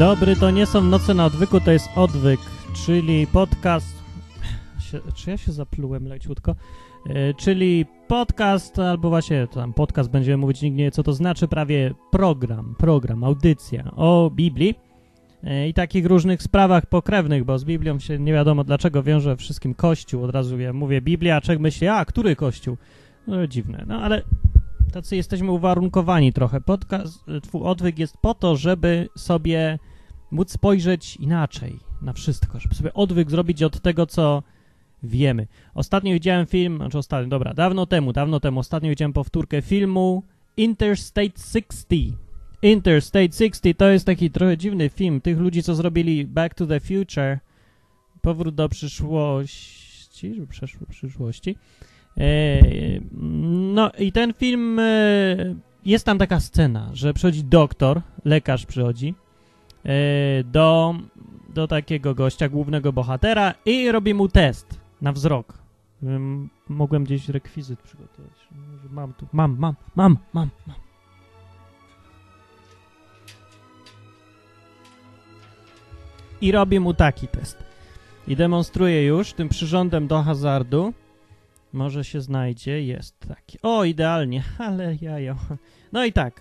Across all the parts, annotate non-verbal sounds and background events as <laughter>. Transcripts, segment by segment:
Dobry, to nie są noce na odwyku, to jest odwyk, czyli podcast. Czy ja się zaplułem leciutko? E, czyli podcast, albo właśnie tam podcast będziemy mówić, nikt nie wie co to znaczy, prawie program, program, audycja o Biblii e, i takich różnych sprawach pokrewnych, bo z Biblią się nie wiadomo dlaczego wiąże wszystkim Kościół. Od razu ja mówię Biblia, a człowiek myśli, a który Kościół? No dziwne, no ale tacy jesteśmy uwarunkowani trochę. Podcast, twój odwyk jest po to, żeby sobie móc spojrzeć inaczej na wszystko, żeby sobie odwyk zrobić od tego, co wiemy. Ostatnio widziałem film, znaczy ostatnio, dobra, dawno temu, dawno temu, ostatnio widziałem powtórkę filmu Interstate 60. Interstate 60 to jest taki trochę dziwny film tych ludzi, co zrobili Back to the Future, powrót do przyszłości, żeby przeszło przyszłości. E, no i ten film, e, jest tam taka scena, że przychodzi doktor, lekarz przychodzi do, do takiego gościa, głównego bohatera i robi mu test na wzrok. Mogłem gdzieś rekwizyt przygotować. Mam tu, mam, mam, mam, mam, mam. I robi mu taki test. I demonstruje już tym przyrządem do hazardu, może się znajdzie, jest taki. O, idealnie, <laughs> ale jajo. No i tak.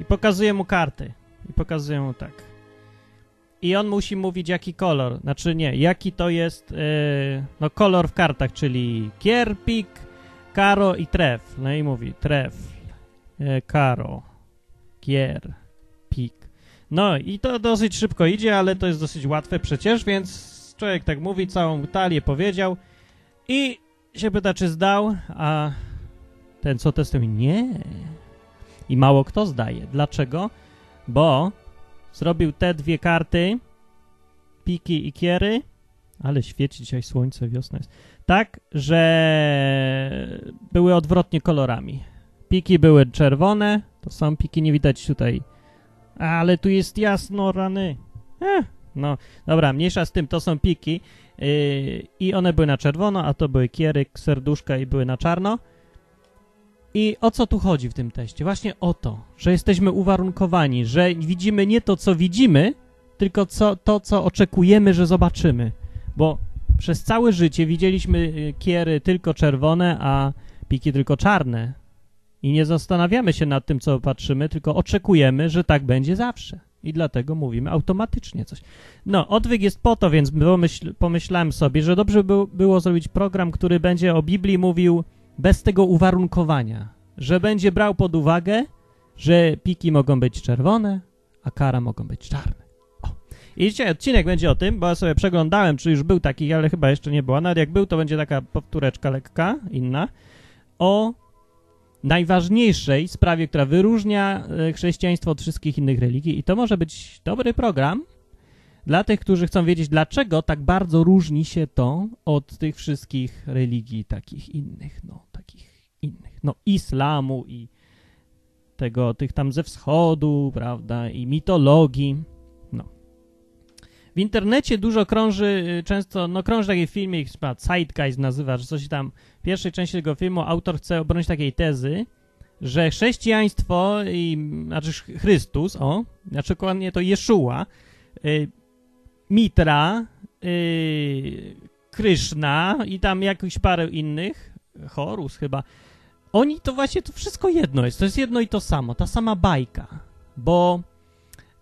I pokazuję mu karty. I pokazuję mu tak. I on musi mówić jaki kolor. Znaczy nie, jaki to jest yy, no kolor w kartach, czyli kier, pik, karo i tref. No i mówi tref, yy, karo, kier, pik. No i to dosyć szybko idzie, ale to jest dosyć łatwe przecież, więc człowiek tak mówi, całą talię powiedział i się pyta, czy zdał, a ten co testuje, nie. I mało kto zdaje. Dlaczego? Bo zrobił te dwie karty, piki i kiery, ale świeci dzisiaj słońce, wiosna jest, tak, że były odwrotnie kolorami. Piki były czerwone, to są piki, nie widać tutaj, ale tu jest jasno, rany. Eh, no, dobra, mniejsza z tym, to są piki, Yy, I one były na czerwono, a to były kiery, serduszka i były na czarno. I o co tu chodzi w tym teście? Właśnie o to, że jesteśmy uwarunkowani, że widzimy nie to, co widzimy, tylko co, to, co oczekujemy, że zobaczymy. Bo przez całe życie widzieliśmy y, kiery tylko czerwone, a piki tylko czarne. I nie zastanawiamy się nad tym, co patrzymy, tylko oczekujemy, że tak będzie zawsze i dlatego mówimy automatycznie coś. No, odwyk jest po to, więc pomyśl, pomyślałem sobie, że dobrze by było zrobić program, który będzie o Biblii mówił bez tego uwarunkowania, że będzie brał pod uwagę, że piki mogą być czerwone, a kara mogą być czarne. O. I dzisiaj odcinek będzie o tym, bo ja sobie przeglądałem, czy już był taki, ale chyba jeszcze nie była. Nawet jak był, to będzie taka powtóreczka lekka, inna, o najważniejszej sprawie, która wyróżnia e, chrześcijaństwo od wszystkich innych religii i to może być dobry program dla tych, którzy chcą wiedzieć, dlaczego tak bardzo różni się to od tych wszystkich religii takich innych, no, innych, no, islamu i tego, tych tam ze wschodu, prawda, i mitologii. W internecie dużo krąży, y, często, no krąży taki filmik, chyba Zeitgeist nazywa, że coś tam, w pierwszej części tego filmu autor chce obronić takiej tezy, że chrześcijaństwo i, znaczy Chrystus, o, znaczy dokładnie to Jeszua, y, Mitra, y, Kryszna i tam jakiś parę innych, Horus chyba, oni to właśnie, to wszystko jedno jest, to jest jedno i to samo, ta sama bajka, bo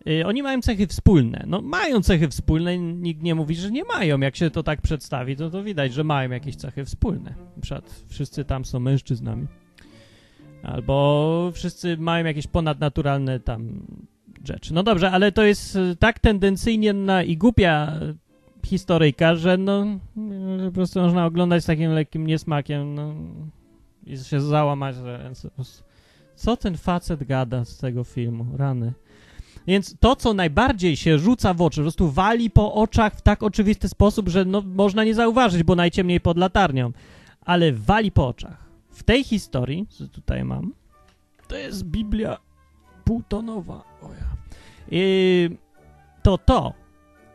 Y, oni mają cechy wspólne. No, mają cechy wspólne, nikt nie mówi, że nie mają. Jak się to tak przedstawi, to to widać, że mają jakieś cechy wspólne. Na przykład wszyscy tam są mężczyznami. Albo wszyscy mają jakieś ponadnaturalne tam rzeczy. No dobrze, ale to jest y, tak tendencyjnie na i głupia historyjka, że no po prostu można oglądać z takim lekkim niesmakiem no, i się załamać, że co ten facet gada z tego filmu, rany. Więc to, co najbardziej się rzuca w oczy, po prostu wali po oczach w tak oczywisty sposób, że no, można nie zauważyć, bo najciemniej pod latarnią, ale wali po oczach. W tej historii, co tutaj mam, to jest Biblia półtonowa. O ja. I to to,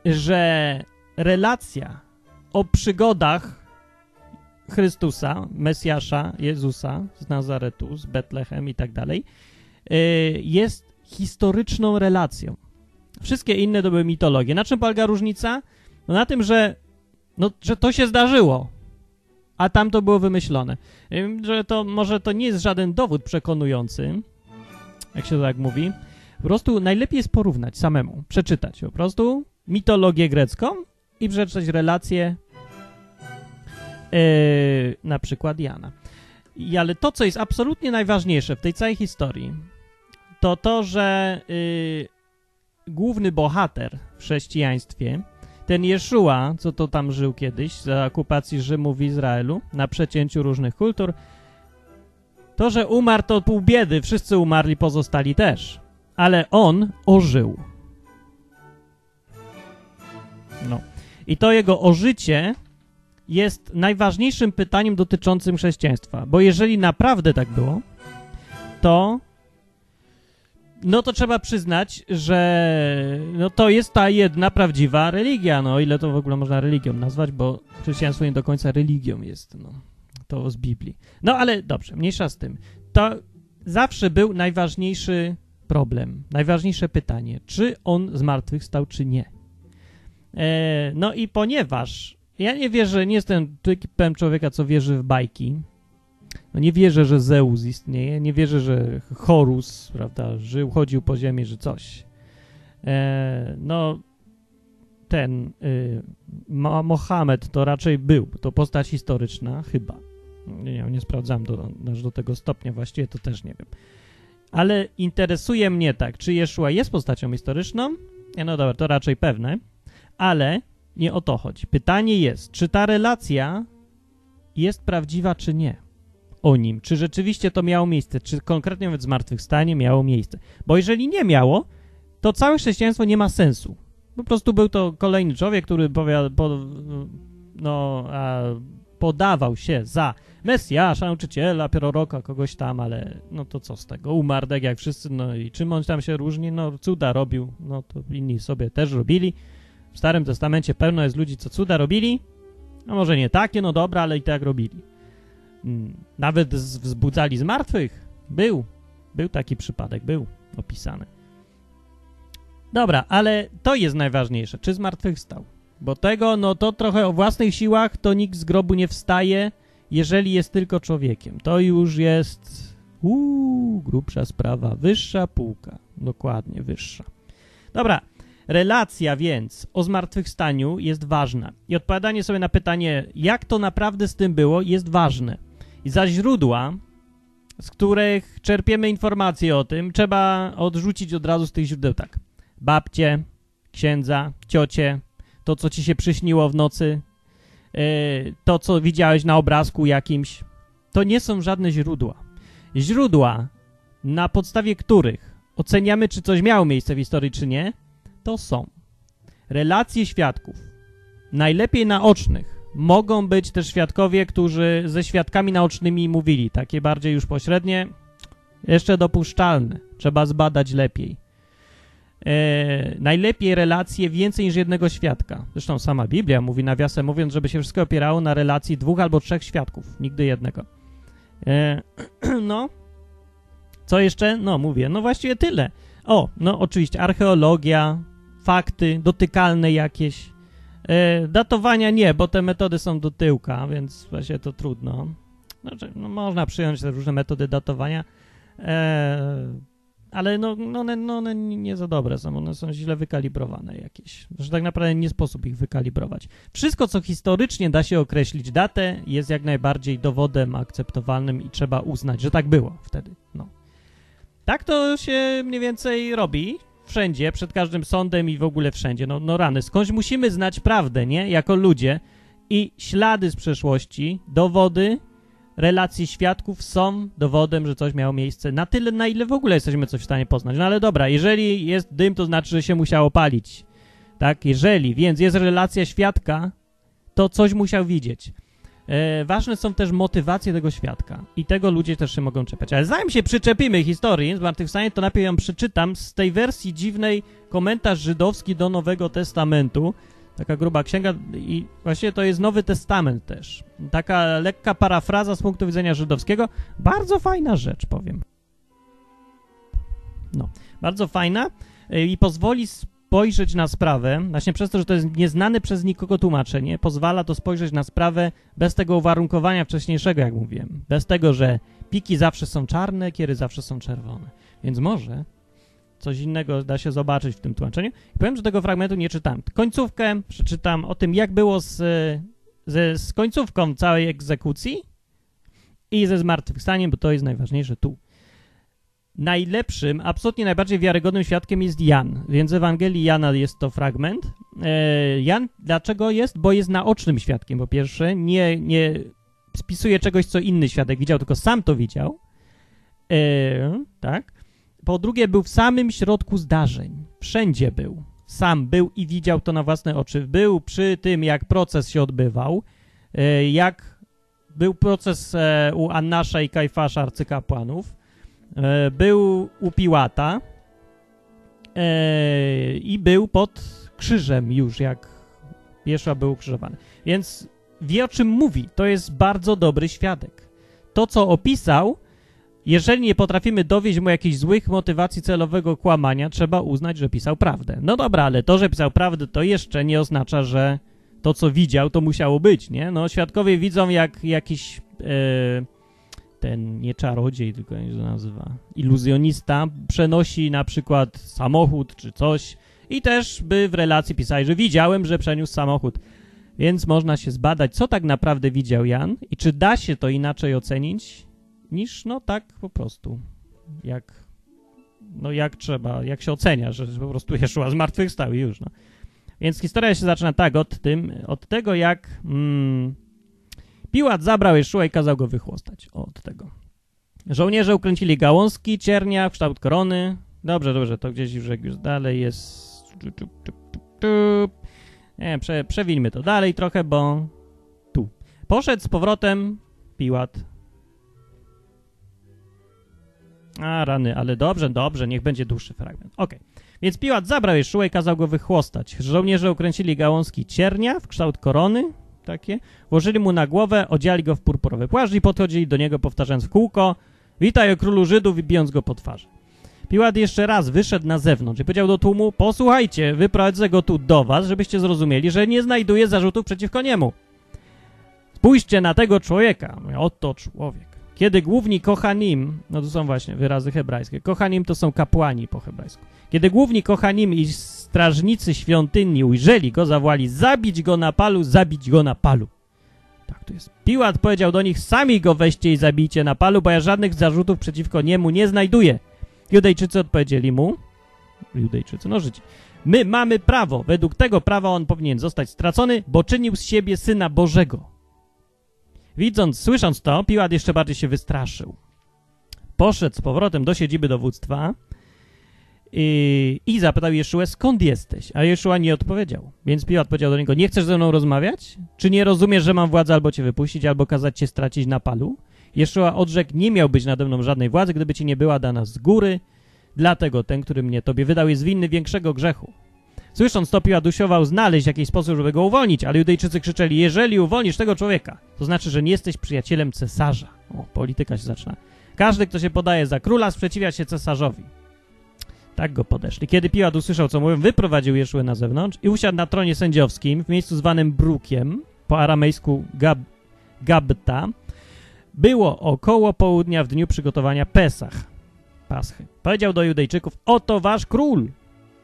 że relacja o przygodach Chrystusa, Mesjasza, Jezusa z Nazaretu, z Betlehem i tak dalej, y, jest historyczną relacją. Wszystkie inne to były mitologie. Na czym polega różnica? No na tym, że, no, że to się zdarzyło, a tam to było wymyślone. Że to może to nie jest żaden dowód przekonujący, jak się to tak mówi. Po prostu najlepiej jest porównać samemu, przeczytać po prostu mitologię grecką i przeczytać relacje na przykład Jana. I, ale to, co jest absolutnie najważniejsze w tej całej historii, to to, że yy, główny bohater w chrześcijaństwie, ten Jeszua, co to tam żył kiedyś, za okupacji Rzymu w Izraelu, na przecięciu różnych kultur, to, że umarł, to pół biedy, wszyscy umarli, pozostali też. Ale on ożył. No. I to jego ożycie jest najważniejszym pytaniem dotyczącym chrześcijaństwa. Bo jeżeli naprawdę tak było, to no to trzeba przyznać, że no to jest ta jedna prawdziwa religia, no ile to w ogóle można religią nazwać, bo chrześcijaństwo nie do końca religią jest, no to z Biblii. No ale dobrze, mniejsza z tym. To zawsze był najważniejszy problem, najważniejsze pytanie, czy on zmartwychwstał, czy nie. E, no i ponieważ ja nie wierzę, nie jestem typem człowieka, co wierzy w bajki, no nie wierzę, że Zeus istnieje, nie wierzę, że Horus, prawda, żył, chodził po ziemi, że coś. E, no, ten y, Mohamed to raczej był, to postać historyczna, chyba. Nie, nie sprawdzam do, aż do tego stopnia, właściwie to też nie wiem. Ale interesuje mnie tak, czy Jeszua jest postacią historyczną? Nie, no dobra, to raczej pewne, ale nie o to chodzi. Pytanie jest, czy ta relacja jest prawdziwa, czy nie? o nim, czy rzeczywiście to miało miejsce, czy konkretnie mówiąc zmartwychwstanie miało miejsce. Bo jeżeli nie miało, to całe chrześcijaństwo nie ma sensu. Po prostu był to kolejny człowiek, który powiada, po, no, a, podawał się za Mesjasza, nauczyciela, proroka, kogoś tam, ale no to co z tego? Umarł tak jak wszyscy, no i czym on tam się różni? No cuda robił, no to inni sobie też robili. W Starym Testamencie pełno jest ludzi, co cuda robili, a może nie takie, no dobra, ale i tak robili. Mm, nawet wzbudzali z martwych. Był. Był taki przypadek, był opisany. Dobra, ale to jest najważniejsze. Czy zmartwychwstał? Bo tego, no to trochę o własnych siłach to nikt z grobu nie wstaje, jeżeli jest tylko człowiekiem. To już jest uuu, grubsza sprawa, wyższa półka. Dokładnie, wyższa. Dobra, relacja więc o zmartwychwstaniu jest ważna. I odpowiadanie sobie na pytanie, jak to naprawdę z tym było, jest ważne. I za źródła, z których czerpiemy informacje o tym, trzeba odrzucić od razu z tych źródeł tak. Babcie, księdza, ciocie, to co ci się przyśniło w nocy, yy, to co widziałeś na obrazku jakimś, to nie są żadne źródła. Źródła, na podstawie których oceniamy, czy coś miało miejsce w historii, czy nie, to są relacje świadków, najlepiej naocznych, Mogą być też świadkowie, którzy ze świadkami naocznymi mówili, takie bardziej już pośrednie, jeszcze dopuszczalne, trzeba zbadać lepiej. E, najlepiej relacje więcej niż jednego świadka. Zresztą sama Biblia mówi, nawiasem mówiąc, żeby się wszystko opierało na relacji dwóch albo trzech świadków, nigdy jednego. E, <clears throat> no, co jeszcze? No, mówię, no właściwie tyle. O, no oczywiście archeologia, fakty dotykalne jakieś, E, datowania nie, bo te metody są do tyłka, więc właśnie to trudno. Znaczy, no, można przyjąć różne metody datowania, e, ale no, no, one, no, one nie za dobre są, one są źle wykalibrowane jakieś. Że tak naprawdę nie sposób ich wykalibrować. Wszystko, co historycznie da się określić datę, jest jak najbardziej dowodem akceptowalnym i trzeba uznać, że tak było wtedy. No. Tak to się mniej więcej robi wszędzie, przed każdym sądem i w ogóle wszędzie. No, no rany, skądś musimy znać prawdę, nie? Jako ludzie. I ślady z przeszłości, dowody, relacje świadków są dowodem, że coś miało miejsce na tyle, na ile w ogóle jesteśmy coś w stanie poznać. No ale dobra, jeżeli jest dym, to znaczy, że się musiało palić. Tak? Jeżeli więc jest relacja świadka, to coś musiał widzieć. E, ważne są też motywacje tego świadka i tego ludzie też się mogą czepiać. Ale zanim się przyczepimy historii zmartwychwstania, to najpierw ją przeczytam z tej wersji dziwnej komentarz żydowski do Nowego Testamentu. Taka gruba księga i właściwie to jest Nowy Testament też. Taka lekka parafraza z punktu widzenia żydowskiego. Bardzo fajna rzecz, powiem. No, bardzo fajna e, i pozwoli spojrzeć na sprawę, właśnie przez to, że to jest nieznane przez nikogo tłumaczenie, pozwala to spojrzeć na sprawę bez tego uwarunkowania wcześniejszego, jak mówiłem. Bez tego, że piki zawsze są czarne, kiery zawsze są czerwone. Więc może coś innego da się zobaczyć w tym tłumaczeniu. I powiem, że tego fragmentu nie czytam. Końcówkę przeczytam o tym, jak było z, z, z końcówką całej egzekucji i ze zmartwychwstaniem, bo to jest najważniejsze tu najlepszym, absolutnie najbardziej wiarygodnym świadkiem jest Jan, więc w Ewangelii Jana jest to fragment. E, Jan dlaczego jest? Bo jest naocznym świadkiem, po pierwsze, nie, nie spisuje czegoś, co inny świadek widział, tylko sam to widział. E, tak. Po drugie, był w samym środku zdarzeń. Wszędzie był. Sam był i widział to na własne oczy. Był przy tym, jak proces się odbywał, e, jak był proces u Annasza i Kajfasza, arcykapłanów był u Piłata e, i był pod krzyżem już, jak Jeszua był ukrzyżowany. Więc wie, o czym mówi. To jest bardzo dobry świadek. To, co opisał, jeżeli nie potrafimy dowieść mu jakichś złych motywacji celowego kłamania, trzeba uznać, że pisał prawdę. No dobra, ale to, że pisał prawdę, to jeszcze nie oznacza, że to, co widział, to musiało być, nie? No, świadkowie widzą, jak jakiś... Yy, ten nie czarodziej, tylko jak się nazywa, iluzjonista, przenosi na przykład samochód czy coś i też by w relacji pisali, że widziałem, że przeniósł samochód. Więc można się zbadać, co tak naprawdę widział Jan i czy da się to inaczej ocenić, niż no tak po prostu, jak, no jak trzeba, jak się ocenia, że po prostu <laughs> Jeszua zmartwychwstał i już, no. Więc historia się zaczyna tak, od tym, od tego jak... Mm, Piłat zabrał Jeszua i kazał go wychłostać. od tego. Żołnierze ukręcili gałązki ciernia kształt korony. Dobrze, dobrze, to gdzieś już, już dalej jest... Nie, prze, przewinmy to dalej trochę, bo tu. Poszedł z powrotem Piłat. A, rany, ale dobrze, dobrze, niech będzie dłuższy fragment. Ok. Więc Piłat zabrał Jeszua i kazał go wychłostać. Żołnierze ukręcili gałązki ciernia w kształt korony, takie, włożyli mu na głowę, odziali go w purpurowy płaszcz i podchodzili do niego powtarzając w kółko Witaj o królu Żydów i bijąc go po twarzy. Piłat jeszcze raz wyszedł na zewnątrz i powiedział do tłumu Posłuchajcie, wyprowadzę go tu do was, żebyście zrozumieli, że nie znajduję zarzutów przeciwko niemu. Spójrzcie na tego człowieka. Oto człowiek. Kiedy główni kochanim, no to są właśnie wyrazy hebrajskie, kochanim to są kapłani po hebrajsku. Kiedy główni kochanim i strażnicy świątyni ujrzeli go, zawołali zabić go na palu, zabić go na palu. Tak to jest. Piłat powiedział do nich, sami go weźcie i zabijcie na palu, bo ja żadnych zarzutów przeciwko niemu nie znajduję. Judejczycy odpowiedzieli mu, Judejczycy, no życie, my mamy prawo, według tego prawa on powinien zostać stracony, bo czynił z siebie Syna Bożego. Widząc, słysząc to, Piłat jeszcze bardziej się wystraszył. Poszedł z powrotem do siedziby dowództwa, i, zapytał Jeszua, skąd jesteś? A Jeszua nie odpowiedział. Więc Piłat powiedział do niego, nie chcesz ze mną rozmawiać? Czy nie rozumiesz, że mam władzę albo cię wypuścić, albo kazać cię stracić na palu? Jeszua odrzekł, nie miał być nade mną żadnej władzy, gdyby ci nie była dana z góry. Dlatego ten, który mnie tobie wydał, jest winny większego grzechu. Słysząc to, Piłat usiłował znaleźć jakiś sposób, żeby go uwolnić, ale Judejczycy krzyczeli, jeżeli uwolnisz tego człowieka, to znaczy, że nie jesteś przyjacielem cesarza. O, polityka się zaczyna. Każdy, kto się podaje za króla, sprzeciwia się cesarzowi. Tak go podeszli. Kiedy Piłat usłyszał, co mówią, wyprowadził Jeszły na zewnątrz i usiadł na tronie sędziowskim w miejscu zwanym Brukiem, po aramejsku Gab, Gabta. Było około południa w dniu przygotowania Pesach, Paschy. Powiedział do Judejczyków, oto wasz król.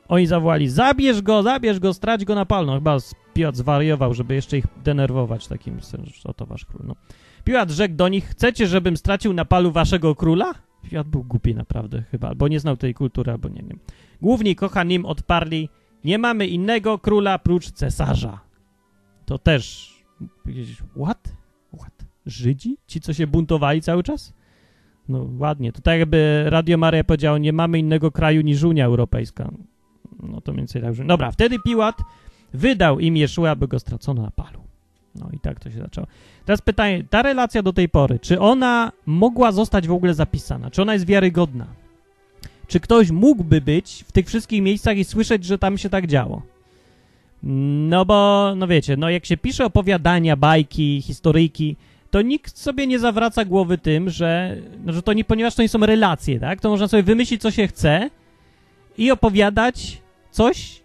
Oni zawołali, zabierz go, zabierz go, strać go na palno. Chyba Piłat zwariował, żeby jeszcze ich denerwować takim, oto wasz król. No. Piłat rzekł do nich, chcecie, żebym stracił na palu waszego króla? Świat był głupi naprawdę chyba, albo nie znał tej kultury, albo nie wiem. Główni kochanim odparli, nie mamy innego króla prócz cesarza. To też what? What? Żydzi? Ci, co się buntowali cały czas? No ładnie. To tak jakby Radio Maria powiedział, nie mamy innego kraju niż Unia Europejska. No to mniej więcej tak. Dobra, wtedy Piłat wydał im Jeszua, aby go stracono na palu. No i tak to się zaczęło. Teraz pytanie, ta relacja do tej pory, czy ona mogła zostać w ogóle zapisana? Czy ona jest wiarygodna? Czy ktoś mógłby być w tych wszystkich miejscach i słyszeć, że tam się tak działo? No bo, no wiecie, no jak się pisze opowiadania, bajki, historyjki, to nikt sobie nie zawraca głowy tym, że, no, że to nie, ponieważ to nie są relacje, tak? To można sobie wymyślić, co się chce i opowiadać coś,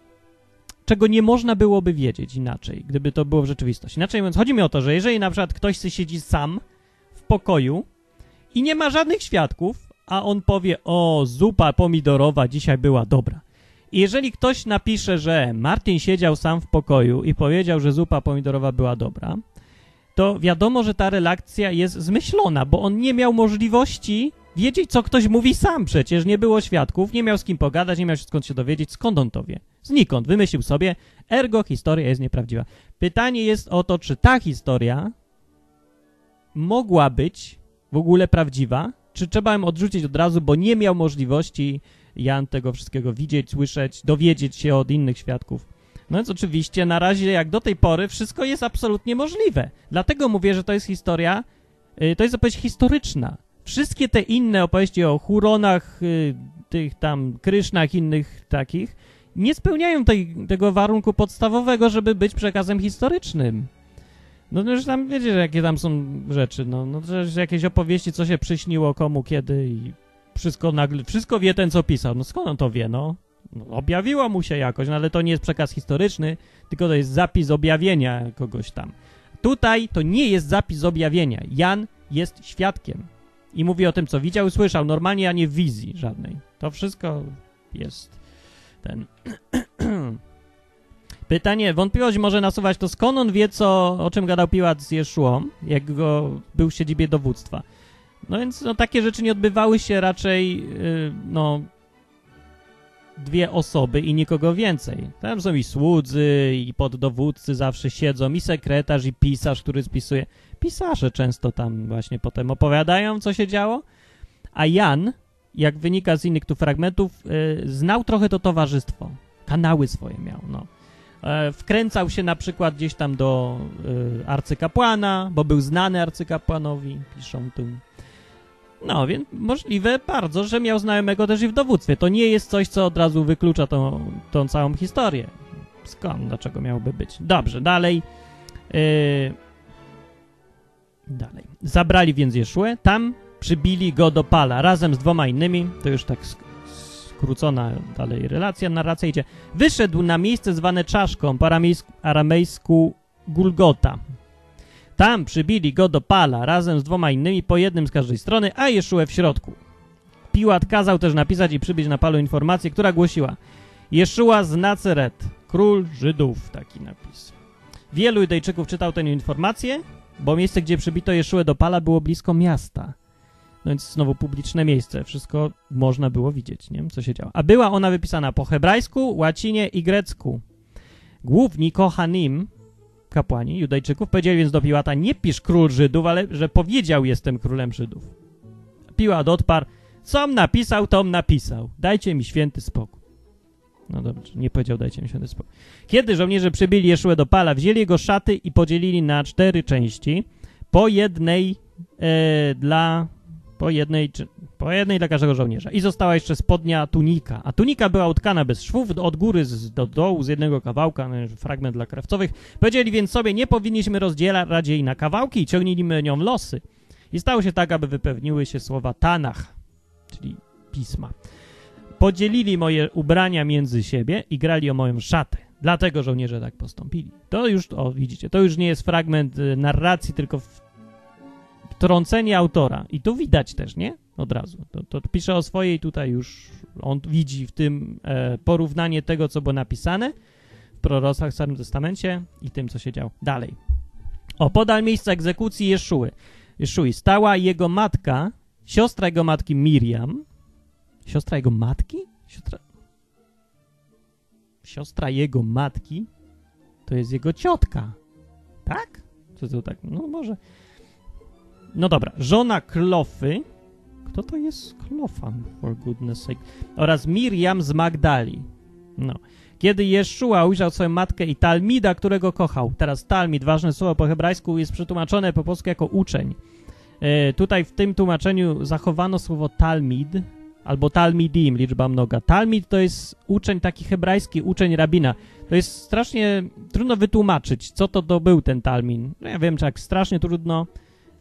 czego nie można byłoby wiedzieć inaczej, gdyby to było w rzeczywistości. Inaczej mówiąc, chodzi mi o to, że jeżeli na przykład ktoś siedzi sam w pokoju i nie ma żadnych świadków, a on powie, o, zupa pomidorowa dzisiaj była dobra. I jeżeli ktoś napisze, że Martin siedział sam w pokoju i powiedział, że zupa pomidorowa była dobra, to wiadomo, że ta relacja jest zmyślona, bo on nie miał możliwości wiedzieć, co ktoś mówi sam przecież. Nie było świadków, nie miał z kim pogadać, nie miał skąd się dowiedzieć, skąd on to wie. Znikąd. Wymyślił sobie, ergo historia jest nieprawdziwa. Pytanie jest o to, czy ta historia mogła być w ogóle prawdziwa, czy trzeba ją odrzucić od razu, bo nie miał możliwości Jan tego wszystkiego widzieć, słyszeć, dowiedzieć się od innych świadków. No więc oczywiście na razie jak do tej pory wszystko jest absolutnie możliwe. Dlatego mówię, że to jest historia, yy, to jest opowieść historyczna. Wszystkie te inne opowieści o Huronach, yy, tych tam Krysznach, innych takich, nie spełniają tej, tego warunku podstawowego, żeby być przekazem historycznym. No już tam wiecie, jakie tam są rzeczy, no, no że jakieś opowieści, co się przyśniło komu, kiedy i wszystko nagle, wszystko wie ten, co pisał. No skąd on to wie, no? no objawiło mu się jakoś, no ale to nie jest przekaz historyczny, tylko to jest zapis objawienia kogoś tam. Tutaj to nie jest zapis objawienia. Jan jest świadkiem i mówi o tym, co widział i słyszał. Normalnie, a nie w wizji żadnej. To wszystko jest ten... <clears throat> Pytanie, wątpliwość może nasuwać to, skąd on wie, co, o czym gadał Piłat z Jeszuą, jak go był w siedzibie dowództwa. No więc no, takie rzeczy nie odbywały się raczej, yy, no, dwie osoby i nikogo więcej. Tam są i słudzy, i poddowódcy zawsze siedzą, i sekretarz, i pisarz, który spisuje. Pisarze często tam właśnie potem opowiadają, co się działo. A Jan, jak wynika z innych tu fragmentów, yy, znał trochę to towarzystwo. Kanały swoje miał, no. E, wkręcał się na przykład gdzieś tam do y, arcykapłana, bo był znany arcykapłanowi, piszą tu. No, więc możliwe bardzo, że miał znajomego też i w dowództwie. To nie jest coś, co od razu wyklucza tą, tą całą historię. Skąd? Dlaczego miałoby być? Dobrze, dalej. Yy, dalej. Zabrali więc Jeszuę, tam przybili go do pala razem z dwoma innymi. To już tak skrócona dalej relacja, narracja idzie. Wyszedł na miejsce zwane czaszką, po aramejsku Gulgota. Tam przybili go do pala razem z dwoma innymi, po jednym z każdej strony, a Jeszue w środku. Piłat kazał też napisać i przybić na palu informację, która głosiła Jeszua z Naceret, król Żydów, taki napis. Wielu Judejczyków czytał tę informację, bo miejsce, gdzie przybito Jeszuę do pala było blisko miasta. No więc znowu publiczne miejsce, wszystko można było widzieć, nie co się działo. A była ona wypisana po hebrajsku, łacinie i grecku. Główni kohanim, kapłani Judejczyków, powiedzieli więc do Piłata, nie pisz król Żydów, ale że powiedział jestem królem Żydów. Piłat odparł, com napisał, tom napisał. Dajcie mi święty spokój. No dobrze, nie powiedział dajcie mi święty spokój. Kiedy żołnierze przybili Jeszłę do Pala, wzięli jego szaty i podzielili na cztery części, po jednej e, dla po jednej, po jednej dla każdego żołnierza. I została jeszcze spodnia tunika. A tunika była utkana bez szwów, od góry z, do dołu, z jednego kawałka, no, fragment dla krawcowych. Powiedzieli więc sobie, nie powinniśmy rozdzielać jej na kawałki i ciągnijmy nią losy. I stało się tak, aby wypełniły się słowa Tanach, czyli pisma. Podzielili moje ubrania między siebie i grali o moją szatę. Dlatego żołnierze tak postąpili. To już, o widzicie, to już nie jest fragment y, narracji, tylko trącenie autora. I tu widać też, nie? Od razu. To, to pisze o swojej tutaj już, on widzi w tym e, porównanie tego, co było napisane w prorocach w Starym Testamencie i tym, co się działo dalej. O, podal miejsca egzekucji Jeszuły. Jeszui stała jego matka, siostra jego matki Miriam. Siostra jego matki? Siostra... Siostra jego matki to jest jego ciotka. Tak? Co to tak? No może... No dobra, żona Klofy. Kto to jest Klofan, for goodness sake? Oraz Miriam z Magdali. No. Kiedy Jeszua ujrzał swoją matkę i Talmida, którego kochał. Teraz Talmid, ważne słowo po hebrajsku, jest przetłumaczone po polsku jako uczeń. E, tutaj w tym tłumaczeniu zachowano słowo Talmid, albo Talmidim, liczba mnoga. Talmid to jest uczeń, taki hebrajski uczeń rabina. To jest strasznie trudno wytłumaczyć, co to, to był ten Talmin. No ja wiem, czy jak strasznie trudno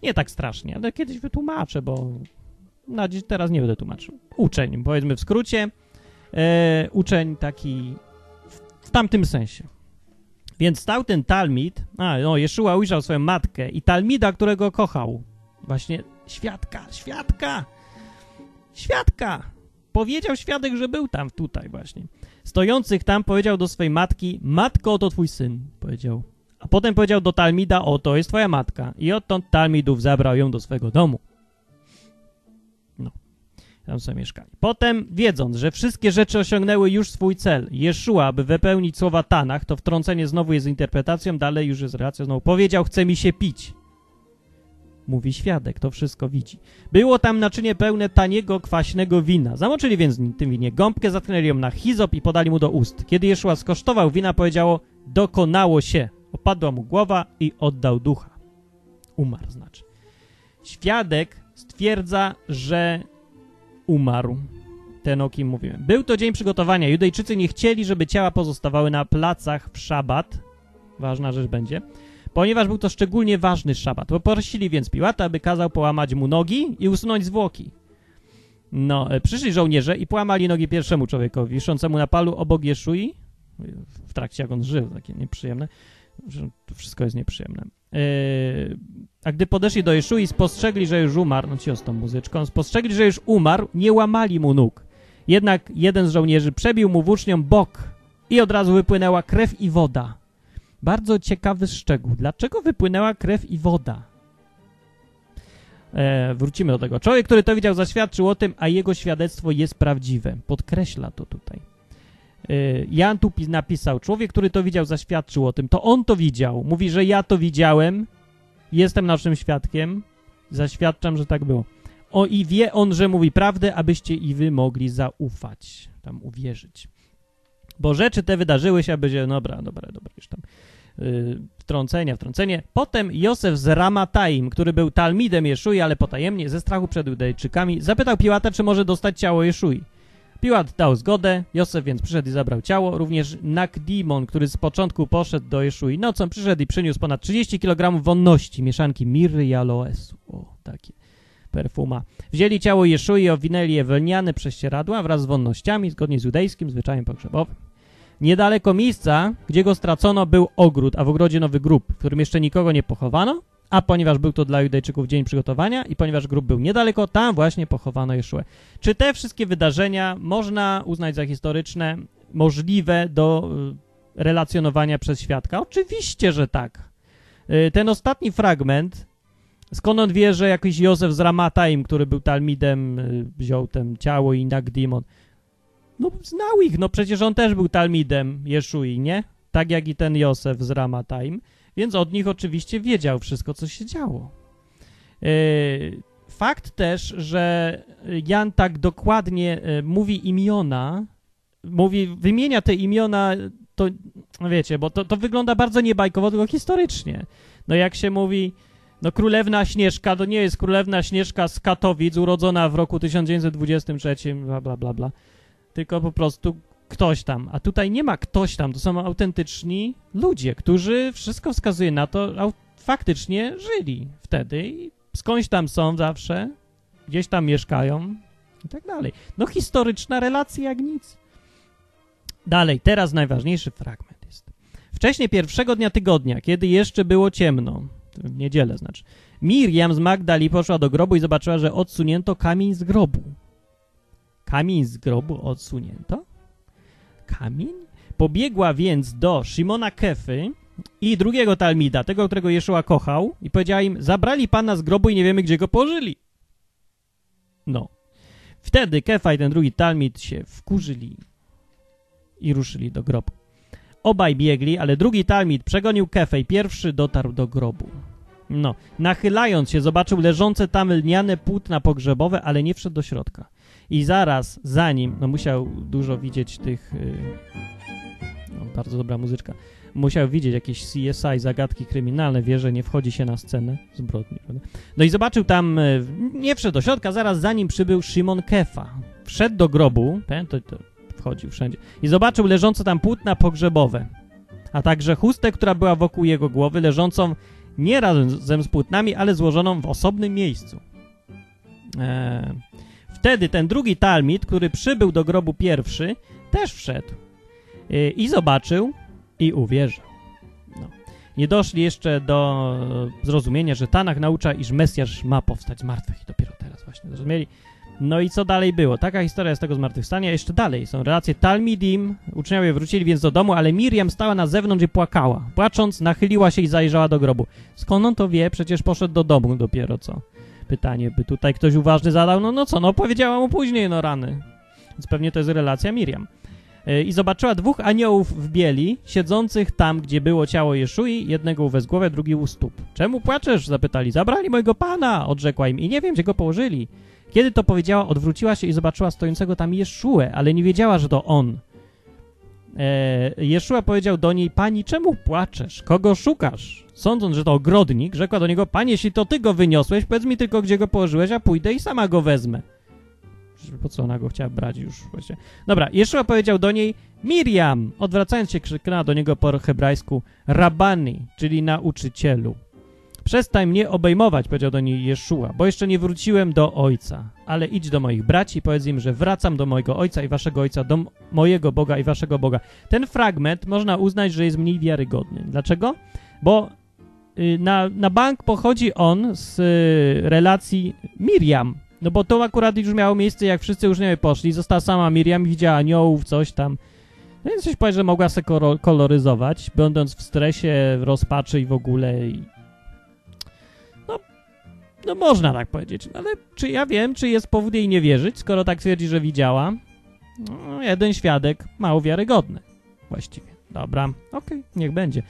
nie tak strasznie, ale kiedyś wytłumaczę, bo na dziś teraz nie będę tłumaczył. Uczeń, powiedzmy w skrócie. E, uczeń taki w tamtym sensie. Więc stał ten Talmid, a no, Jeszua ujrzał swoją matkę i Talmida, którego kochał. Właśnie świadka, świadka, świadka. Powiedział świadek, że był tam, tutaj właśnie. Stojących tam powiedział do swojej matki, matko, oto twój syn, powiedział. A potem powiedział do Talmida, oto jest twoja matka. I odtąd Talmidów zabrał ją do swego domu. No, tam sobie mieszkali. Potem, wiedząc, że wszystkie rzeczy osiągnęły już swój cel, Jeszua, aby wypełnić słowa Tanach, to wtrącenie znowu jest interpretacją, dalej już jest relacją, znowu powiedział, chce mi się pić. Mówi świadek, to wszystko widzi. Było tam naczynie pełne taniego, kwaśnego wina. Zamoczyli więc tym winie gąbkę, zatknęli ją na hizop i podali mu do ust. Kiedy Jeszua skosztował wina, powiedziało, dokonało się. Opadła mu głowa i oddał ducha. Umarł znaczy. Świadek stwierdza, że umarł. Ten, o kim mówiłem. Był to dzień przygotowania. Judejczycy nie chcieli, żeby ciała pozostawały na placach w szabat. Ważna rzecz będzie. Ponieważ był to szczególnie ważny szabat. Poprosili więc Piłata, aby kazał połamać mu nogi i usunąć zwłoki. No, e, przyszli żołnierze i połamali nogi pierwszemu człowiekowi, wiszącemu na palu obok Jeszui, w trakcie jak on żył, takie nieprzyjemne, że to wszystko jest nieprzyjemne. Yy, a gdy podeszli do Jeszui spostrzegli, że już umarł, no ci z tą muzyczką, spostrzegli, że już umarł, nie łamali mu nóg. Jednak jeden z żołnierzy przebił mu włócznią bok i od razu wypłynęła krew i woda. Bardzo ciekawy szczegół. Dlaczego wypłynęła krew i woda? E, wrócimy do tego. Człowiek, który to widział, zaświadczył o tym, a jego świadectwo jest prawdziwe. Podkreśla to tutaj. E, Jan tu napisał, człowiek, który to widział, zaświadczył o tym. To on to widział. Mówi, że ja to widziałem, jestem naszym świadkiem, zaświadczam, że tak było. O i wie on, że mówi prawdę, abyście i wy mogli zaufać, tam uwierzyć. Bo rzeczy te wydarzyły się, aby się, dobra, dobra, dobra, już tam yy, wtrącenie. Potem Józef z Ramataim, który był talmidem Jeszui, ale potajemnie, ze strachu przed Judejczykami, zapytał Piłata, czy może dostać ciało Jeszui. Piłat dał zgodę, Józef więc przyszedł i zabrał ciało. Również Nakdimon, który z początku poszedł do Jeszui nocą, przyszedł i przyniósł ponad 30 kg wonności, mieszanki mirry i aloesu. O, takie perfuma. Wzięli ciało Jeszui i owinęli je wełniane prześcieradła wraz z wonnościami, zgodnie z judejskim zwyczajem pogrzebowym. Niedaleko miejsca, gdzie go stracono, był ogród, a w ogrodzie nowy grób, w którym jeszcze nikogo nie pochowano, a ponieważ był to dla Judejczyków dzień przygotowania i ponieważ grób był niedaleko, tam właśnie pochowano Jeszue. Czy te wszystkie wydarzenia można uznać za historyczne, możliwe do y, relacjonowania przez świadka? Oczywiście, że tak. Y, ten ostatni fragment, skąd on wie, że jakiś Józef z Ramataim, który był talmidem, y, wziął ten ciało i Nagdimon, no znał ich, no przecież on też był talmidem Jeszui, nie? Tak jak i ten Józef z Ramataim, więc od nich oczywiście wiedział wszystko, co się działo. Yy, fakt też, że Jan tak dokładnie yy, mówi imiona, mówi, wymienia te imiona, to no wiecie, bo to, to wygląda bardzo niebajkowo, tylko historycznie. No jak się mówi, no królewna Śnieżka, to nie jest królewna Śnieżka z Katowic, urodzona w roku 1923, bla, bla, bla, bla tylko po prostu ktoś tam. A tutaj nie ma ktoś tam, to są autentyczni ludzie, którzy wszystko wskazuje na to, faktycznie żyli wtedy i skądś tam są zawsze, gdzieś tam mieszkają i tak dalej. No historyczna relacja jak nic. Dalej, teraz najważniejszy fragment jest. Wcześniej pierwszego dnia tygodnia, kiedy jeszcze było ciemno, w niedzielę znaczy, Miriam z Magdali poszła do grobu i zobaczyła, że odsunięto kamień z grobu. Kamień z grobu odsunięto? Kamień? Pobiegła więc do Szymona Kefy i drugiego Talmida, tego, którego Jeszua kochał i powiedziała im, zabrali Pana z grobu i nie wiemy, gdzie go położyli. No. Wtedy Kefa i ten drugi Talmid się wkurzyli i ruszyli do grobu. Obaj biegli, ale drugi Talmid przegonił Kefę i pierwszy dotarł do grobu. No, nachylając się, zobaczył leżące tam lniane płótna pogrzebowe, ale nie wszedł do środka. I zaraz za nim, no musiał dużo widzieć tych... Yy, no, bardzo dobra muzyczka. Musiał widzieć jakieś CSI, zagadki kryminalne, wie, że nie wchodzi się na scenę zbrodni. Prawda? No i zobaczył tam, yy, nie wszedł do środka, zaraz za nim przybył Szymon Kefa. Wszedł do grobu, ten, to, to wchodził wszędzie, i zobaczył leżące tam płótna pogrzebowe, a także chustę, która była wokół jego głowy, leżącą nie razem z płótnami, ale złożoną w osobnym miejscu. Eee, Wtedy ten drugi Talmid, który przybył do grobu pierwszy, też wszedł. Y, I zobaczył i uwierzył. No. Nie doszli jeszcze do zrozumienia, że Tanach naucza, iż Mesjasz ma powstać z martwych i dopiero teraz właśnie zrozumieli. No i co dalej było? Taka historia z tego zmartwychwstania. Jeszcze dalej są relacje Talmidim. Uczniowie wrócili więc do domu, ale Miriam stała na zewnątrz i płakała. Płacząc, nachyliła się i zajrzała do grobu. Skąd on to wie? Przecież poszedł do domu dopiero co. Pytanie by tutaj ktoś uważny zadał. No, no co, no powiedziała mu później, no rany. Więc pewnie to jest relacja Miriam. Yy, I zobaczyła dwóch aniołów w bieli, siedzących tam, gdzie było ciało Jeszui, jednego u wezgłowia, drugi u stóp. Czemu płaczesz? zapytali. Zabrali mojego pana, odrzekła im i nie wiem, gdzie go położyli. Kiedy to powiedziała, odwróciła się i zobaczyła stojącego tam Jeszuę, ale nie wiedziała, że to on. E, Jeszua powiedział do niej, pani, czemu płaczesz? Kogo szukasz? Sądząc, że to ogrodnik, rzekła do niego, panie, jeśli to ty go wyniosłeś, powiedz mi tylko, gdzie go położyłeś, a pójdę i sama go wezmę. Po co ona go chciała brać już właśnie? Dobra, Jeszua powiedział do niej, Miriam! Odwracając się, krzyknęła do niego po hebrajsku, Rabani, czyli nauczycielu. Przestań mnie obejmować, powiedział do niej Jeszua, bo jeszcze nie wróciłem do ojca. Ale idź do moich braci i powiedz im, że wracam do mojego ojca i waszego ojca, do mojego Boga i waszego Boga. Ten fragment można uznać, że jest mniej wiarygodny. Dlaczego? Bo y, na, na bank pochodzi on z y, relacji Miriam. No bo to akurat już miało miejsce, jak wszyscy uczniowie poszli. Została sama Miriam, widziała aniołów, coś tam. No więc coś powie, że mogła się koloryzować, będąc w stresie, w rozpaczy i w ogóle. I no można tak powiedzieć, ale czy ja wiem, czy jest powód jej nie wierzyć, skoro tak twierdzi, że widziała? No, jeden świadek mało wiarygodny właściwie. Dobra, okej, okay, niech będzie.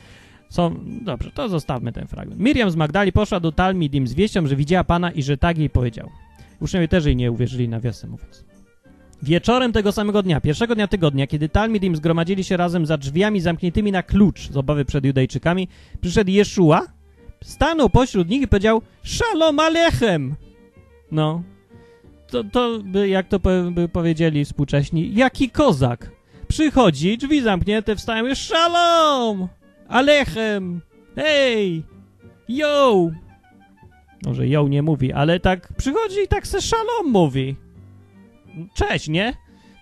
Są, dobrze, to zostawmy ten fragment. Miriam z Magdali poszła do Talmidim z wieścią, że widziała Pana i że tak jej powiedział. Uczniowie też jej nie uwierzyli, nawiasem mówiąc. Wieczorem tego samego dnia, pierwszego dnia tygodnia, kiedy Talmidim zgromadzili się razem za drzwiami zamkniętymi na klucz z obawy przed Judejczykami, przyszedł Jeszua, stanął pośród nich i powiedział Shalom Alechem! No. To, to by, jak to by powiedzieli współcześni, jaki kozak. Przychodzi, drzwi zamknięte, wstają i Shalom! Alechem! Hej! Yo! Może yo nie mówi, ale tak przychodzi i tak se Shalom mówi. Cześć, nie?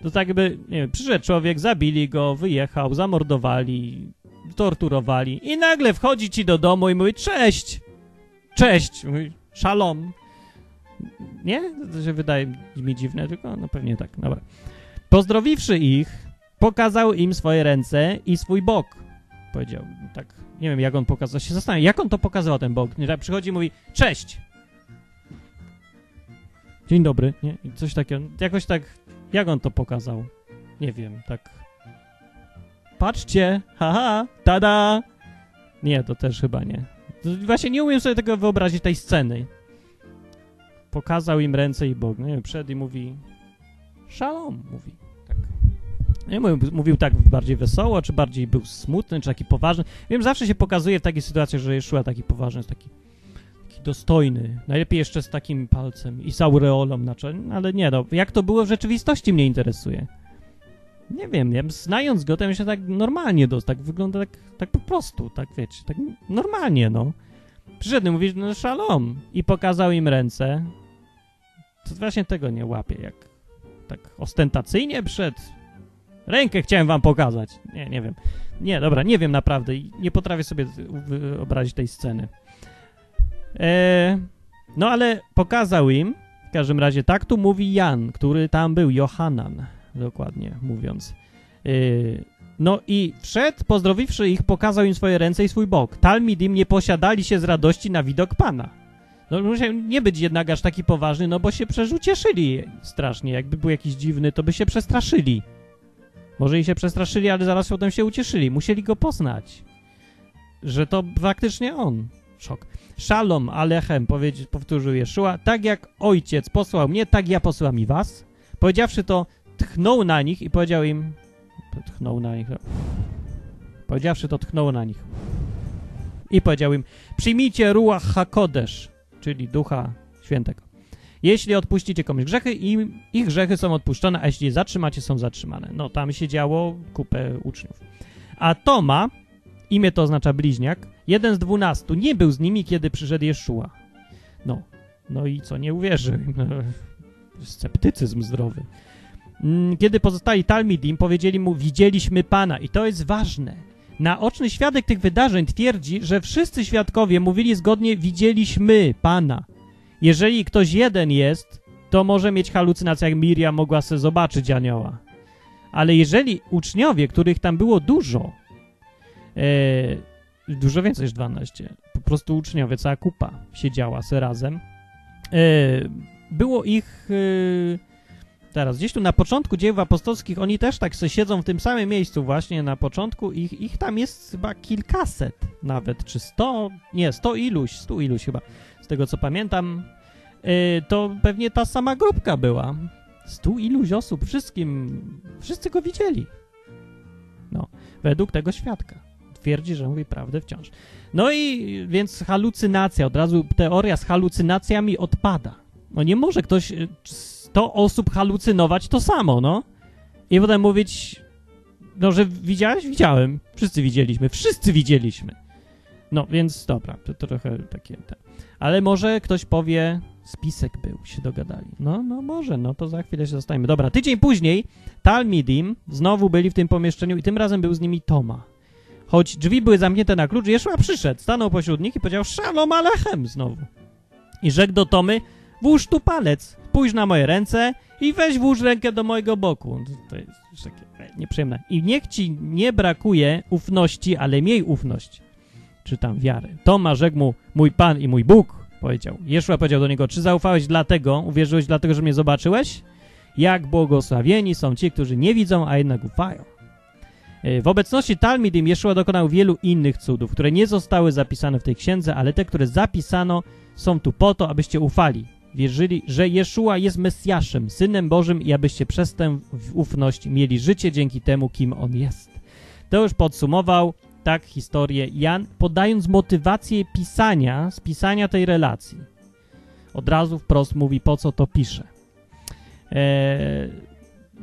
To tak by, nie wiem, przyszedł człowiek, zabili go, wyjechał, zamordowali, torturowali i nagle wchodzi ci do domu i mówi cześć, cześć, mówi szalom. Nie? To się wydaje mi dziwne, tylko no pewnie tak, dobra. Pozdrowiwszy ich, pokazał im swoje ręce i swój bok. Powiedział, tak, nie wiem jak on pokazał, się zastanawiam, jak on to pokazał ten bok. Nie, tak przychodzi i mówi, cześć. Dzień dobry, nie? Coś takiego, jakoś tak, jak on to pokazał? Nie wiem, tak patrzcie, haha, tada. Nie, to też chyba nie. Właśnie nie umiem sobie tego wyobrazić, tej sceny. Pokazał im ręce i Bóg. Nie wiem, przed i mówi szalom, mówi. Tak. Nie mówił, mówił tak bardziej wesoło, czy bardziej był smutny, czy taki poważny. Wiem, zawsze się pokazuje w takiej sytuacji, że Jeszua taki poważny, jest taki, taki dostojny. Najlepiej jeszcze z takim palcem i z aureolą na czele, ale nie, no, jak to było w rzeczywistości mnie interesuje. Nie wiem, ja znając go, to mi się tak normalnie dos, tak wygląda tak, tak po prostu, tak wiecie, tak normalnie, no. Przyszedł i mówi, no szalom i pokazał im ręce. To właśnie tego nie łapię, jak tak ostentacyjnie przed rękę chciałem wam pokazać. Nie, nie wiem. Nie, dobra, nie wiem naprawdę i nie potrafię sobie wyobrazić tej sceny. Eee, no ale pokazał im, w każdym razie tak tu mówi Jan, który tam był, Johanan dokładnie mówiąc. Yy, no i wszedł, pozdrowiwszy ich, pokazał im swoje ręce i swój bok. Talmidim nie posiadali się z radości na widok Pana. No musiał nie być jednak aż taki poważny, no bo się przerzucieszyli strasznie. Jakby był jakiś dziwny, to by się przestraszyli. Może i się przestraszyli, ale zaraz potem się ucieszyli. Musieli go poznać. Że to faktycznie on. Szok. Szalom Alechem, powtórzył Jeszua, tak jak ojciec posłał mnie, tak ja posłam i was. Powiedziawszy to, tchnął na nich i powiedział im, tchnął na nich, powiedziawszy to tchnął na nich i powiedział im, przyjmijcie Ruach HaKodesz, czyli Ducha Świętego. Jeśli odpuścicie komuś grzechy, im, ich grzechy są odpuszczone, a jeśli je zatrzymacie, są zatrzymane. No, tam się działo kupę uczniów. A Toma, imię to oznacza bliźniak, jeden z dwunastu, nie był z nimi, kiedy przyszedł Jeszua. No, no i co, nie uwierzył. <laughs> Sceptycyzm zdrowy. Mm, kiedy pozostali Talmidim, powiedzieli mu, widzieliśmy Pana. I to jest ważne. Naoczny świadek tych wydarzeń twierdzi, że wszyscy świadkowie mówili zgodnie, widzieliśmy Pana. Jeżeli ktoś jeden jest, to może mieć halucynację, jak Miriam mogła sobie zobaczyć anioła. Ale jeżeli uczniowie, których tam było dużo, e, dużo więcej niż 12, po prostu uczniowie, cała kupa siedziała se razem, e, było ich... E, teraz, gdzieś tu na początku dzieł apostolskich, oni też tak sobie siedzą w tym samym miejscu właśnie na początku, ich, ich tam jest chyba kilkaset nawet, czy sto, nie, sto iluś, stu iluś chyba, z tego co pamiętam, yy, to pewnie ta sama grupka była. Stu iluś osób, wszystkim, wszyscy go widzieli. No, według tego świadka. Twierdzi, że mówi prawdę wciąż. No i więc halucynacja, od razu teoria z halucynacjami odpada. No nie może ktoś 100 osób halucynować to samo, no. I potem mówić, no, że widziałeś? Widziałem. Wszyscy widzieliśmy. Wszyscy widzieliśmy. No, więc dobra, to, to trochę takie... Te. Ale może ktoś powie, spisek był, się dogadali. No, no może, no to za chwilę się zostajemy. Dobra, tydzień później Talmidim znowu byli w tym pomieszczeniu i tym razem był z nimi Toma. Choć drzwi były zamknięte na klucz, Jeszua przyszedł, stanął pośród nich i powiedział Shalom Alechem znowu. I rzekł do Tomy, włóż tu palec, spójrz na moje ręce i weź włóż rękę do mojego boku. To jest takie nieprzyjemne. I niech ci nie brakuje ufności, ale miej ufność. Czy tam wiary. Tomasz rzekł mu, mój Pan i mój Bóg, powiedział. Jeszua powiedział do niego, czy zaufałeś dlatego, uwierzyłeś dlatego, że mnie zobaczyłeś? Jak błogosławieni są ci, którzy nie widzą, a jednak ufają. E, w obecności Talmidim Jeszua dokonał wielu innych cudów, które nie zostały zapisane w tej księdze, ale te, które zapisano, są tu po to, abyście ufali wierzyli, że Jeszua jest Mesjaszem, Synem Bożym i abyście przez tę ufność mieli życie dzięki temu, kim On jest. To już podsumował tak historię Jan, podając motywację pisania, spisania tej relacji. Od razu wprost mówi, po co to pisze. Eee,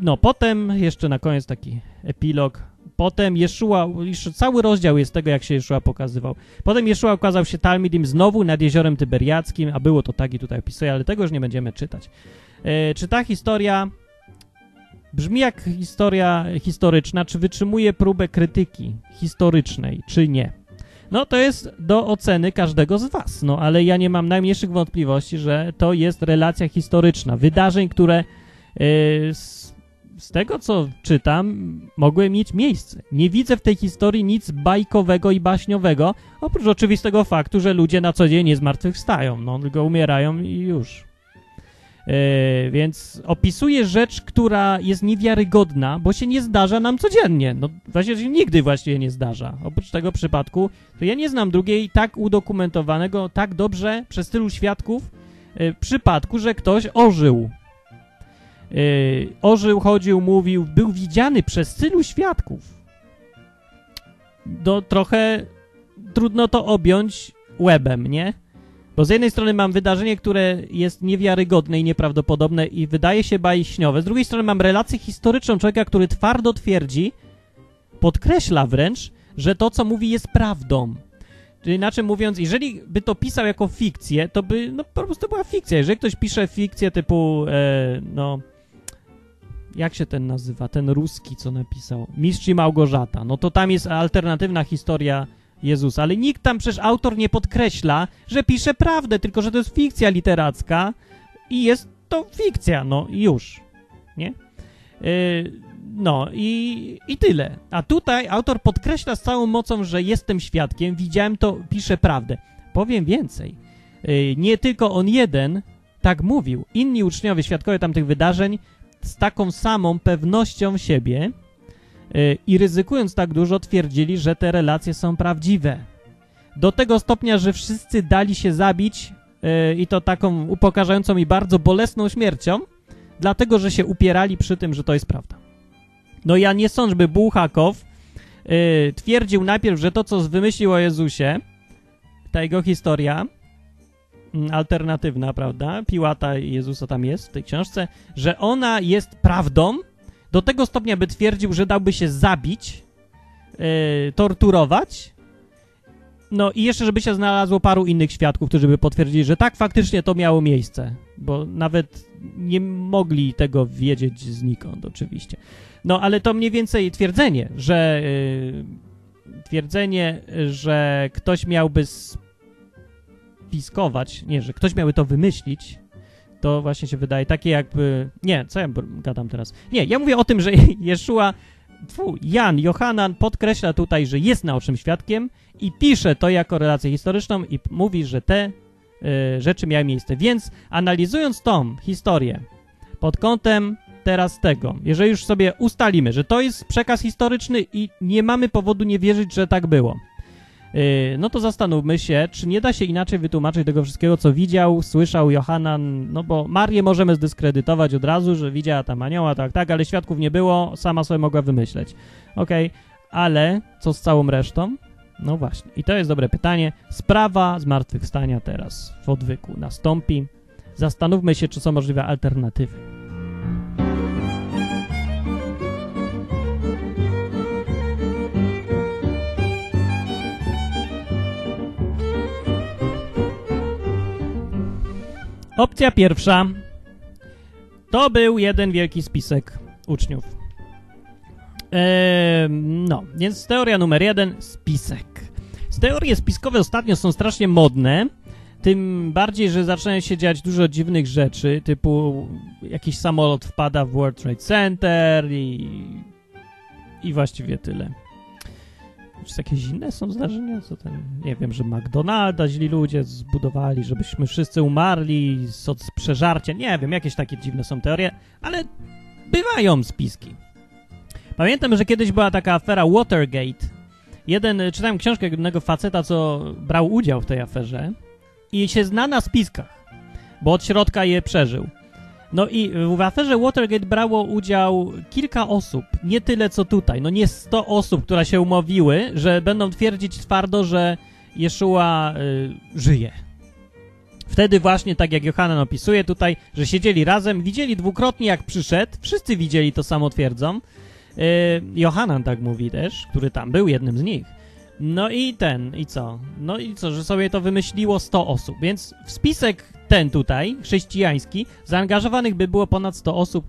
no, potem jeszcze na koniec taki epilog Potem Jeszua, cały rozdział jest tego, jak się Jeszua pokazywał. Potem Jeszua okazał się Talmidim znowu nad jeziorem Tyberiackim, a było to tak i tutaj opisuje, ale tego już nie będziemy czytać. E, czy ta historia brzmi jak historia historyczna, czy wytrzymuje próbę krytyki historycznej, czy nie? No to jest do oceny każdego z was, no ale ja nie mam najmniejszych wątpliwości, że to jest relacja historyczna, wydarzeń, które yy, z tego, co czytam, mogły mieć miejsce. Nie widzę w tej historii nic bajkowego i baśniowego, oprócz oczywistego faktu, że ludzie na co dzień nie zmartwychwstają, no, tylko umierają i już. Yy, więc opisuje rzecz, która jest niewiarygodna, bo się nie zdarza nam codziennie. No, właśnie się nigdy właściwie nie zdarza. Oprócz tego przypadku, to ja nie znam drugiej tak udokumentowanego, tak dobrze przez tylu świadków yy, przypadku, że ktoś ożył Yy, ożył, chodził, mówił, był widziany przez tylu świadków. Do trochę trudno to objąć łebem, nie? Bo z jednej strony mam wydarzenie, które jest niewiarygodne i nieprawdopodobne i wydaje się baśniowe, z drugiej strony mam relację historyczną człowieka, który twardo twierdzi, podkreśla wręcz, że to, co mówi, jest prawdą. Czyli inaczej mówiąc, jeżeli by to pisał jako fikcję, to by no, po prostu była fikcja. Jeżeli ktoś pisze fikcję typu, e, no, jak się ten nazywa, ten ruski, co napisał, Mistrz i Małgorzata, no to tam jest alternatywna historia Jezusa, ale nikt tam przecież autor nie podkreśla, że pisze prawdę, tylko że to jest fikcja literacka i jest to fikcja, no już, nie? Yy, no i, i tyle. A tutaj autor podkreśla z całą mocą, że jestem świadkiem, widziałem to, pisze prawdę. Powiem więcej. Yy, nie tylko on jeden tak mówił. Inni uczniowie, świadkowie tamtych wydarzeń z taką samą pewnością siebie yy, i ryzykując tak dużo twierdzili, że te relacje są prawdziwe. Do tego stopnia, że wszyscy dali się zabić yy, i to taką upokarzającą i bardzo bolesną śmiercią, dlatego, że się upierali przy tym, że to jest prawda. No ja nie sądzę, by Bułhakow yy, twierdził najpierw, że to, co wymyślił o Jezusie, ta jego historia, alternatywna, prawda? Piłata Jezusa tam jest w tej książce, że ona jest prawdą do tego stopnia, by twierdził, że dałby się zabić, yy, torturować, no i jeszcze, żeby się znalazło paru innych świadków, którzy by potwierdzili, że tak, faktycznie to miało miejsce, bo nawet nie mogli tego wiedzieć znikąd, oczywiście. No, ale to mniej więcej twierdzenie, że yy, twierdzenie, że ktoś miałby spiskować, nie, że ktoś miałby to wymyślić, to właśnie się wydaje takie jakby... Nie, co ja gadam teraz? Nie, ja mówię o tym, że <laughs> Jeszua, Jan, Johanan podkreśla tutaj, że jest naocznym świadkiem i pisze to jako relację historyczną i mówi, że te y, rzeczy miały miejsce. Więc analizując tą historię pod kątem teraz tego, jeżeli już sobie ustalimy, że to jest przekaz historyczny i nie mamy powodu nie wierzyć, że tak było, no to zastanówmy się, czy nie da się inaczej wytłumaczyć tego wszystkiego, co widział, słyszał Johanan, no bo Marię możemy zdyskredytować od razu, że widziała tam anioła, tak, tak, ale świadków nie było, sama sobie mogła wymyśleć. Okej, okay. ale co z całą resztą? No właśnie, i to jest dobre pytanie. Sprawa zmartwychwstania teraz w odwyku nastąpi. Zastanówmy się, czy są możliwe alternatywy. Opcja pierwsza to był jeden wielki spisek uczniów. Eee, no, więc teoria numer jeden, spisek. Teorie spiskowe ostatnio są strasznie modne, tym bardziej, że zaczynają się dziać dużo dziwnych rzeczy, typu jakiś samolot wpada w World Trade Center i, i właściwie tyle. Czy jakieś inne są zdarzenia? Co ten, nie wiem, że McDonalda źli ludzie zbudowali, żebyśmy wszyscy umarli od przeżarcia. Nie wiem, jakieś takie dziwne są teorie, ale bywają spiski. Pamiętam, że kiedyś była taka afera Watergate. Jeden, czytałem książkę jednego faceta, co brał udział w tej aferze i się zna na spiskach, bo od środka je przeżył. No i w aferze Watergate brało udział kilka osób, nie tyle co tutaj, no nie 100 osób, które się umówiły, że będą twierdzić twardo, że Jeszua y, żyje. Wtedy właśnie, tak jak Johanan opisuje tutaj, że siedzieli razem, widzieli dwukrotnie jak przyszedł, wszyscy widzieli to samo twierdzą. Y, Johanan tak mówi też, który tam był jednym z nich. No i ten, i co? No i co, że sobie to wymyśliło 100 osób, więc w spisek ten tutaj, chrześcijański, zaangażowanych by było ponad 100 osób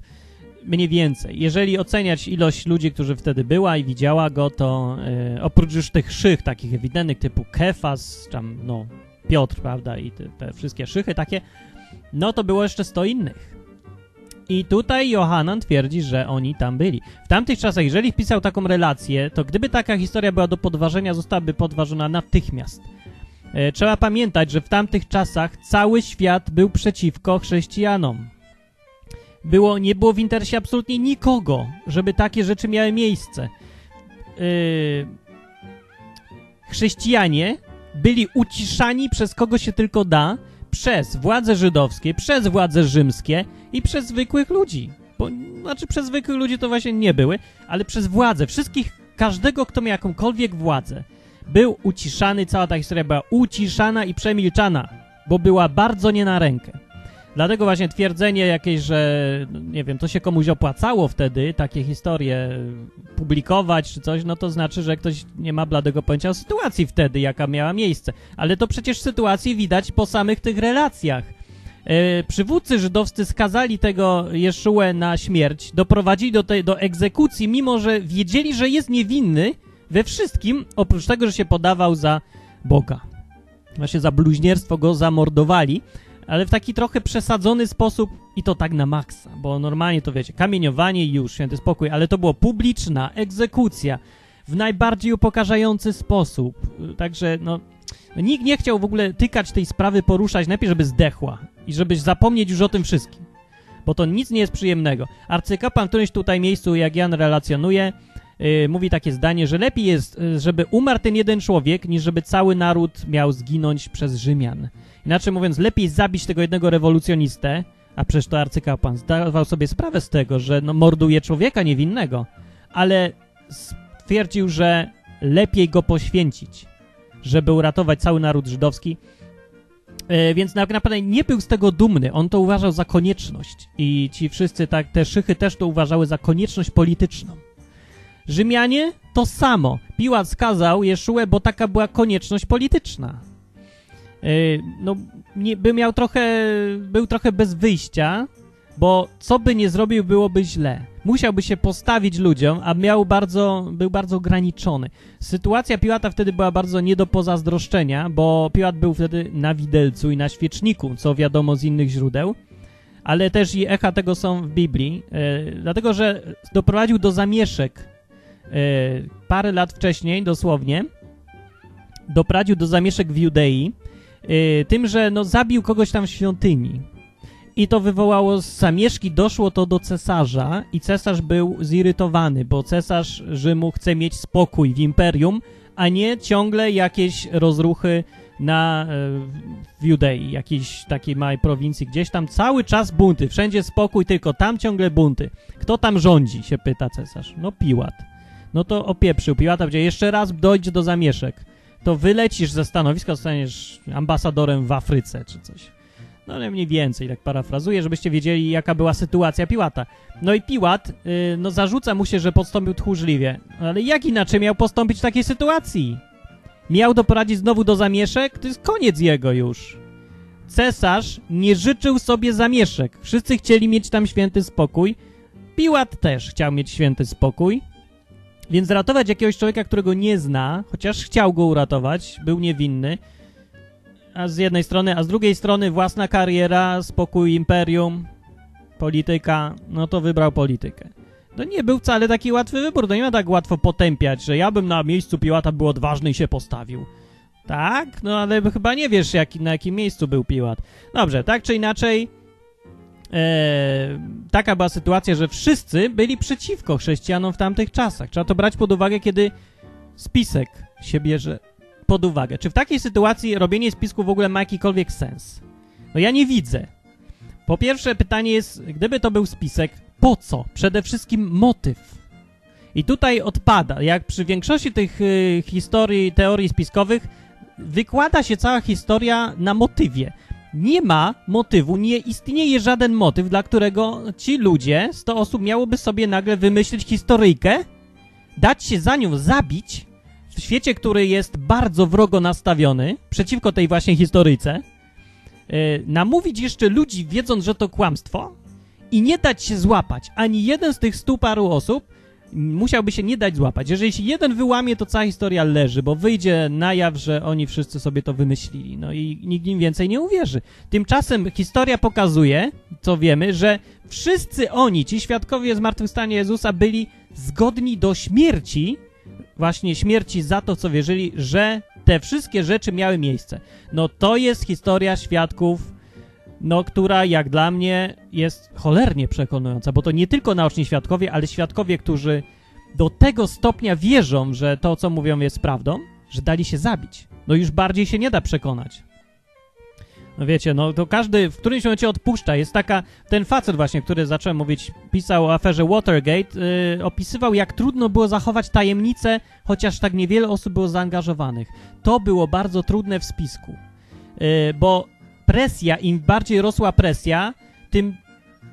mniej więcej. Jeżeli oceniać ilość ludzi, którzy wtedy była i widziała go, to yy, oprócz już tych szych takich ewidentnych typu Kefas, tam no Piotr, prawda, i te, te wszystkie szychy takie, no to było jeszcze 100 innych. I tutaj Johanan twierdzi, że oni tam byli. W tamtych czasach, jeżeli wpisał taką relację, to gdyby taka historia była do podważenia, zostałaby podważona natychmiast. E, trzeba pamiętać, że w tamtych czasach cały świat był przeciwko chrześcijanom. Było, nie było w interesie absolutnie nikogo, żeby takie rzeczy miały miejsce. Yy, chrześcijanie byli uciszani przez kogo się tylko da, przez władze żydowskie, przez władze rzymskie i przez zwykłych ludzi. Bo, znaczy przez zwykłych ludzi to właśnie nie były, ale przez władze, wszystkich, każdego, kto miał jakąkolwiek władzę, był uciszany, cała ta historia była uciszana i przemilczana, bo była bardzo nie na rękę. Dlatego właśnie twierdzenie jakieś, że no, nie wiem, to się komuś opłacało wtedy, takie historie publikować czy coś, no to znaczy, że ktoś nie ma bladego pojęcia o sytuacji wtedy, jaka miała miejsce. Ale to przecież sytuację widać po samych tych relacjach. E, przywódcy żydowscy skazali tego Jeszułę na śmierć, doprowadzili do, tej, do egzekucji, mimo że wiedzieli, że jest niewinny we wszystkim, oprócz tego, że się podawał za Boga. Właśnie za bluźnierstwo go zamordowali ale w taki trochę przesadzony sposób i to tak na maksa, bo normalnie to wiecie, kamieniowanie i już, święty spokój, ale to było publiczna egzekucja w najbardziej upokarzający sposób. Także, no, nikt nie chciał w ogóle tykać tej sprawy, poruszać, najpierw, żeby zdechła i żebyś zapomnieć już o tym wszystkim, bo to nic nie jest przyjemnego. Arcykapłan w którymś tutaj miejscu, jak Jan relacjonuje, yy, mówi takie zdanie, że lepiej jest, y, żeby umarł ten jeden człowiek, niż żeby cały naród miał zginąć przez Rzymian. Inaczej mówiąc, lepiej zabić tego jednego rewolucjonistę, a przecież to arcykapłan zdawał sobie sprawę z tego, że no, morduje człowieka niewinnego, ale stwierdził, że lepiej go poświęcić, żeby uratować cały naród żydowski. E, więc naprawdę nie był z tego dumny. On to uważał za konieczność. I ci wszyscy, tak, te szychy też to uważały za konieczność polityczną. Rzymianie to samo. Piłat skazał Jeszułę, bo taka była konieczność polityczna. Yy, no, nie, by miał trochę, był trochę bez wyjścia, bo co by nie zrobił, byłoby źle. Musiałby się postawić ludziom, a miał bardzo, był bardzo ograniczony. Sytuacja Piłata wtedy była bardzo nie do pozazdroszczenia, bo Piłat był wtedy na widelcu i na świeczniku, co wiadomo z innych źródeł, ale też i echa tego są w Biblii, yy, dlatego że doprowadził do zamieszek yy, parę lat wcześniej, dosłownie, doprowadził do zamieszek w Judei, yy, tym, że no, zabił kogoś tam w świątyni. I to wywołało zamieszki, doszło to do cesarza i cesarz był zirytowany, bo cesarz Rzymu chce mieć spokój w imperium, a nie ciągle jakieś rozruchy na, e, w Judei, jakiejś takiej małej prowincji, gdzieś tam cały czas bunty, wszędzie spokój, tylko tam ciągle bunty. Kto tam rządzi, się pyta cesarz. No Piłat. No to opieprzył Piłata, gdzie jeszcze raz dojdzie do zamieszek. To wylecisz ze stanowiska, zostaniesz ambasadorem w Afryce czy coś. No mniej więcej, tak parafrazuję, żebyście wiedzieli, jaka była sytuacja Piłata. No i Piłat, yy, no zarzuca mu się, że postąpił tchórzliwie. Ale jak inaczej miał postąpić w takiej sytuacji? Miał doprowadzić znowu do zamieszek? To jest koniec jego już. Cesarz nie życzył sobie zamieszek. Wszyscy chcieli mieć tam święty spokój. Piłat też chciał mieć święty spokój. Więc ratować jakiegoś człowieka, którego nie zna, chociaż chciał go uratować, był niewinny, a z jednej strony, a z drugiej strony własna kariera, spokój imperium, polityka, no to wybrał politykę. To nie był wcale taki łatwy wybór, to nie ma tak łatwo potępiać, że ja bym na miejscu Piłata był odważny i się postawił. Tak? No ale chyba nie wiesz, jak, na jakim miejscu był Piłat. Dobrze, tak czy inaczej, e, taka była sytuacja, że wszyscy byli przeciwko chrześcijanom w tamtych czasach. Trzeba to brać pod uwagę, kiedy spisek się bierze pod uwagę. Czy w takiej sytuacji robienie spisku w ogóle ma jakikolwiek sens? No ja nie widzę. Po pierwsze pytanie jest, gdyby to był spisek, po co? Przede wszystkim motyw. I tutaj odpada, jak przy większości tych y, historii, teorii spiskowych, wykłada się cała historia na motywie. Nie ma motywu, nie istnieje żaden motyw, dla którego ci ludzie, 100 osób, miałoby sobie nagle wymyślić historyjkę, dać się za nią zabić w świecie, który jest bardzo wrogo nastawiony przeciwko tej właśnie historyjce, yy, namówić jeszcze ludzi, wiedząc, że to kłamstwo i nie dać się złapać. Ani jeden z tych stu paru osób musiałby się nie dać złapać. Jeżeli się jeden wyłamie, to cała historia leży, bo wyjdzie na jaw, że oni wszyscy sobie to wymyślili. No i nikt im więcej nie uwierzy. Tymczasem historia pokazuje, co wiemy, że wszyscy oni, ci świadkowie zmartwychwstania Jezusa, byli zgodni do śmierci właśnie śmierci za to, co wierzyli, że te wszystkie rzeczy miały miejsce. No to jest historia świadków, no która jak dla mnie jest cholernie przekonująca, bo to nie tylko naoczni świadkowie, ale świadkowie, którzy do tego stopnia wierzą, że to, co mówią jest prawdą, że dali się zabić. No już bardziej się nie da przekonać. No wiecie, no to każdy w którymś momencie odpuszcza. Jest taka, ten facet właśnie, który zacząłem mówić, pisał o aferze Watergate, yy, opisywał jak trudno było zachować tajemnicę, chociaż tak niewiele osób było zaangażowanych. To było bardzo trudne w spisku, yy, bo presja, im bardziej rosła presja, tym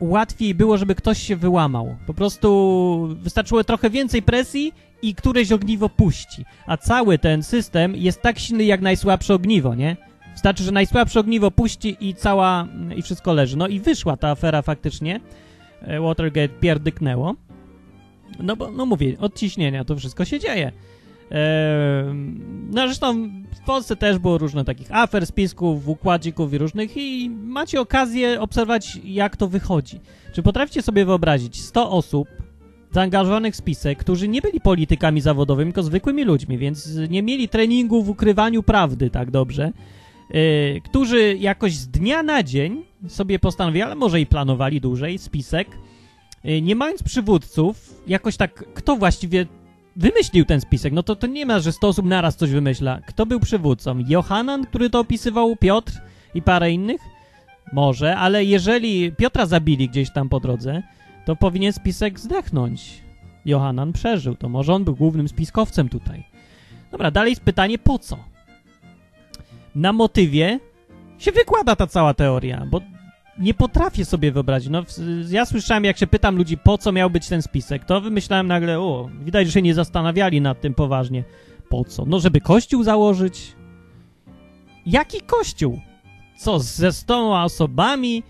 łatwiej było, żeby ktoś się wyłamał. Po prostu wystarczyło trochę więcej presji i któreś ogniwo puści. A cały ten system jest tak silny jak najsłabsze ogniwo, nie? Wystarczy, że najsłabsze ogniwo puści i cała, i wszystko leży. No i wyszła ta afera faktycznie. E, Watergate pierdyknęło. No bo, no mówię, od ciśnienia to wszystko się dzieje. No zresztą w Polsce też było różne takich afer, spisków, układzików i różnych i macie okazję obserwować, jak to wychodzi. Czy potraficie sobie wyobrazić 100 osób zaangażowanych w spisek, którzy nie byli politykami zawodowymi, tylko zwykłymi ludźmi, więc nie mieli treningu w ukrywaniu prawdy tak dobrze, yy, którzy jakoś z dnia na dzień sobie postanowili, ale może i planowali dłużej, spisek, yy, nie mając przywódców, jakoś tak, kto właściwie wymyślił ten spisek? No to, to nie ma, że 100 osób naraz coś wymyśla. Kto był przywódcą? Johanan, który to opisywał, Piotr i parę innych? Może, ale jeżeli Piotra zabili gdzieś tam po drodze, to powinien spisek zdechnąć. Johanan przeżył, to może on był głównym spiskowcem tutaj. Dobra, dalej jest pytanie, po co? Na motywie się wykłada ta cała teoria, bo nie potrafię sobie wyobrazić. No, ja słyszałem, jak się pytam ludzi, po co miał być ten spisek, to wymyślałem nagle, o, widać, że się nie zastanawiali nad tym poważnie. Po co? No, żeby kościół założyć? Jaki kościół? Co, ze stoma osobami?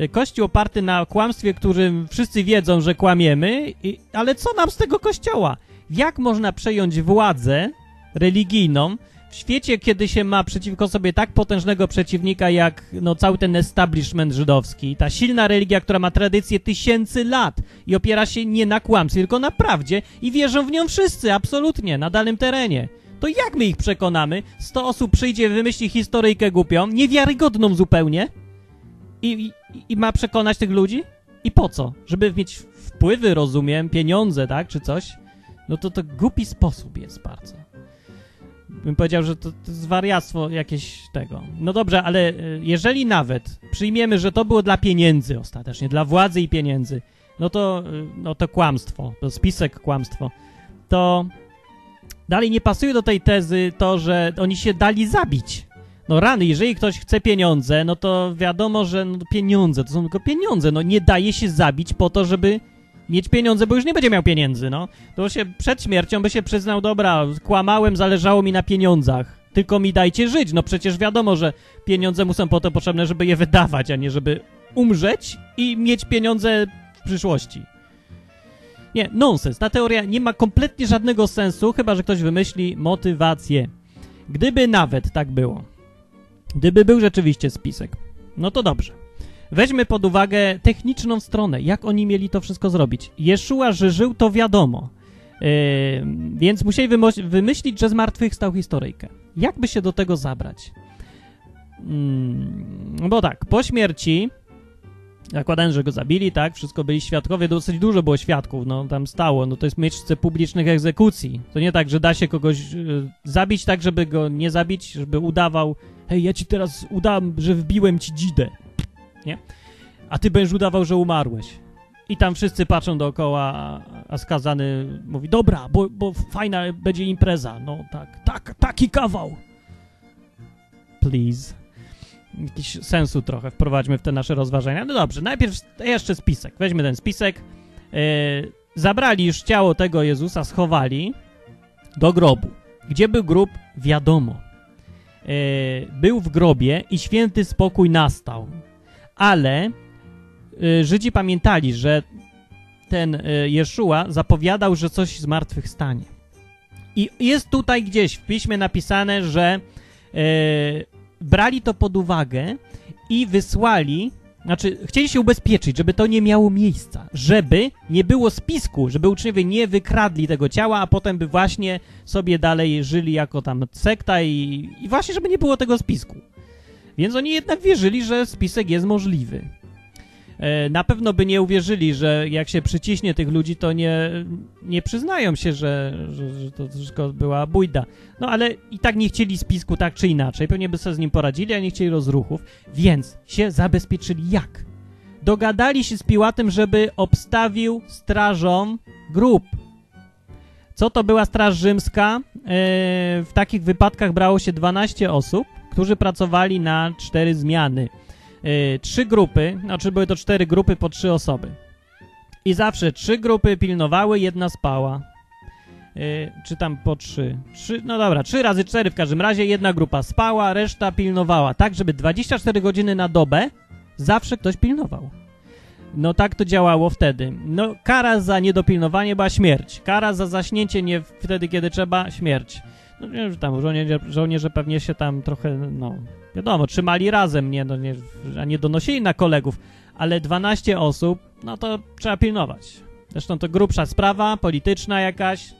Y, kościół oparty na kłamstwie, którym wszyscy wiedzą, że kłamiemy, i, ale co nam z tego kościoła? Jak można przejąć władzę religijną w świecie, kiedy się ma przeciwko sobie tak potężnego przeciwnika jak no, cały ten establishment żydowski, ta silna religia, która ma tradycję tysięcy lat i opiera się nie na kłamstwie, tylko na prawdzie i wierzą w nią wszyscy, absolutnie, na danym terenie. To jak my ich przekonamy? 100 osób przyjdzie, wymyśli historyjkę głupią, niewiarygodną zupełnie i, i, i ma przekonać tych ludzi? I po co? Żeby mieć wpływy, rozumiem, pieniądze, tak, czy coś? No to to głupi sposób jest bardzo bym powiedział, że to, to jest wariactwo jakieś tego. No dobrze, ale e, jeżeli nawet przyjmiemy, że to było dla pieniędzy ostatecznie, dla władzy i pieniędzy, no to, e, no to kłamstwo, to spisek kłamstwo, to dalej nie pasuje do tej tezy to, że oni się dali zabić. No rany, jeżeli ktoś chce pieniądze, no to wiadomo, że no, pieniądze to są tylko pieniądze. No nie daje się zabić po to, żeby mieć pieniądze, bo już nie będzie miał pieniędzy, no. To się przed śmiercią by się przyznał, dobra, kłamałem, zależało mi na pieniądzach, tylko mi dajcie żyć. No przecież wiadomo, że pieniądze mu są po to potrzebne, żeby je wydawać, a nie żeby umrzeć i mieć pieniądze w przyszłości. Nie, nonsens. Ta teoria nie ma kompletnie żadnego sensu, chyba że ktoś wymyśli motywację. Gdyby nawet tak było, gdyby był rzeczywiście spisek, no to dobrze. Weźmy pod uwagę techniczną stronę, jak oni mieli to wszystko zrobić. Jeszua, że żył, to wiadomo. Yy, więc musieli wymyślić, że zmartwychwstał historyjkę. Jak by się do tego zabrać? Yy, bo tak, po śmierci, zakładając, że go zabili, tak, wszystko byli świadkowie, dosyć dużo było świadków, no tam stało, no to jest miejsce publicznych egzekucji. To nie tak, że da się kogoś yy, zabić tak, żeby go nie zabić, żeby udawał, hej, ja ci teraz udam, że wbiłem ci dzidę nie? A ty będziesz udawał, że umarłeś. I tam wszyscy patrzą dookoła, a skazany mówi, dobra, bo, bo fajna będzie impreza. No tak, tak, taki kawał. Please. Jakiś sensu trochę wprowadźmy w te nasze rozważania. No dobrze, najpierw jeszcze spisek. Weźmy ten spisek. Yy, zabrali już ciało tego Jezusa, schowali do grobu. Gdzie był grób? Wiadomo. Yy, był w grobie i święty spokój nastał ale y, Żydzi pamiętali, że ten y, Jeszua zapowiadał, że coś z martwych stanie. I jest tutaj gdzieś w piśmie napisane, że y, brali to pod uwagę i wysłali, znaczy chcieli się ubezpieczyć, żeby to nie miało miejsca, żeby nie było spisku, żeby uczniowie nie wykradli tego ciała, a potem by właśnie sobie dalej żyli jako tam sekta i, i właśnie, żeby nie było tego spisku. Więc oni jednak wierzyli, że spisek jest możliwy. E, na pewno by nie uwierzyli, że jak się przyciśnie tych ludzi, to nie, nie przyznają się, że, że, że to wszystko była bójda. No ale i tak nie chcieli spisku tak czy inaczej. Pewnie by sobie z nim poradzili, a nie chcieli rozruchów. Więc się zabezpieczyli jak? Dogadali się z Piłatem, żeby obstawił strażom grób. Co to była Straż Rzymska? E, w takich wypadkach brało się 12 osób którzy pracowali na cztery zmiany. Yy, trzy grupy, znaczy były to cztery grupy po trzy osoby. I zawsze trzy grupy pilnowały, jedna spała. Yy, czy tam po trzy. trzy. No dobra, trzy razy cztery w każdym razie. Jedna grupa spała, reszta pilnowała. Tak, żeby 24 godziny na dobę zawsze ktoś pilnował. No tak to działało wtedy. No kara za niedopilnowanie była śmierć. Kara za zaśnięcie nie wtedy, kiedy trzeba, śmierć. No nie, że tam żołnierze, żołnierze pewnie się tam trochę, no wiadomo, trzymali razem, nie, no, nie, a nie donosili na kolegów, ale 12 osób, no to trzeba pilnować. Zresztą to grubsza sprawa, polityczna jakaś,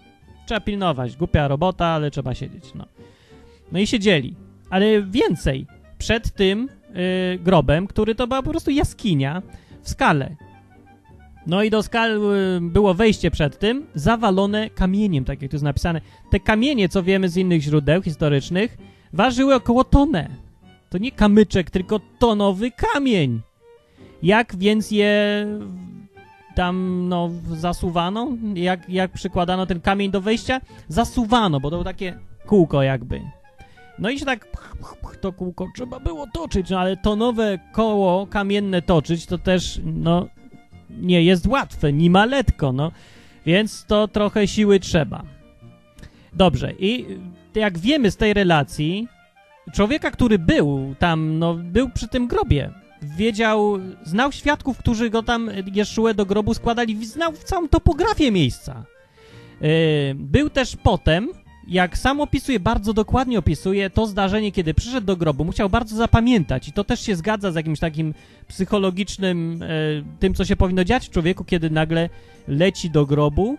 trzeba pilnować. Głupia robota, ale trzeba siedzieć, no. No i siedzieli. Ale więcej. Przed tym yy, grobem, który to była po prostu jaskinia w skale. No i do skal y, było wejście przed tym, zawalone kamieniem, tak jak tu jest napisane. Te kamienie, co wiemy z innych źródeł historycznych, ważyły około tonę. To nie kamyczek, tylko tonowy kamień. Jak więc je tam, no, zasuwano? Jak, jak przykładano ten kamień do wejścia? Zasuwano, bo to było takie kółko jakby. No i się tak pch, pch, pch, to kółko trzeba było toczyć, no ale to nowe koło kamienne toczyć to też, no, nie jest łatwe, ni maletko, no. Więc to trochę siły trzeba. Dobrze, i jak wiemy z tej relacji, człowieka, który był tam, no, był przy tym grobie, wiedział, znał świadków, którzy go tam Jeszue do grobu składali, znał całą topografię miejsca. Yy, był też potem, jak sam opisuje, bardzo dokładnie opisuje to zdarzenie, kiedy przyszedł do grobu, musiał bardzo zapamiętać i to też się zgadza z jakimś takim psychologicznym, e, tym, co się powinno dziać w człowieku, kiedy nagle leci do grobu.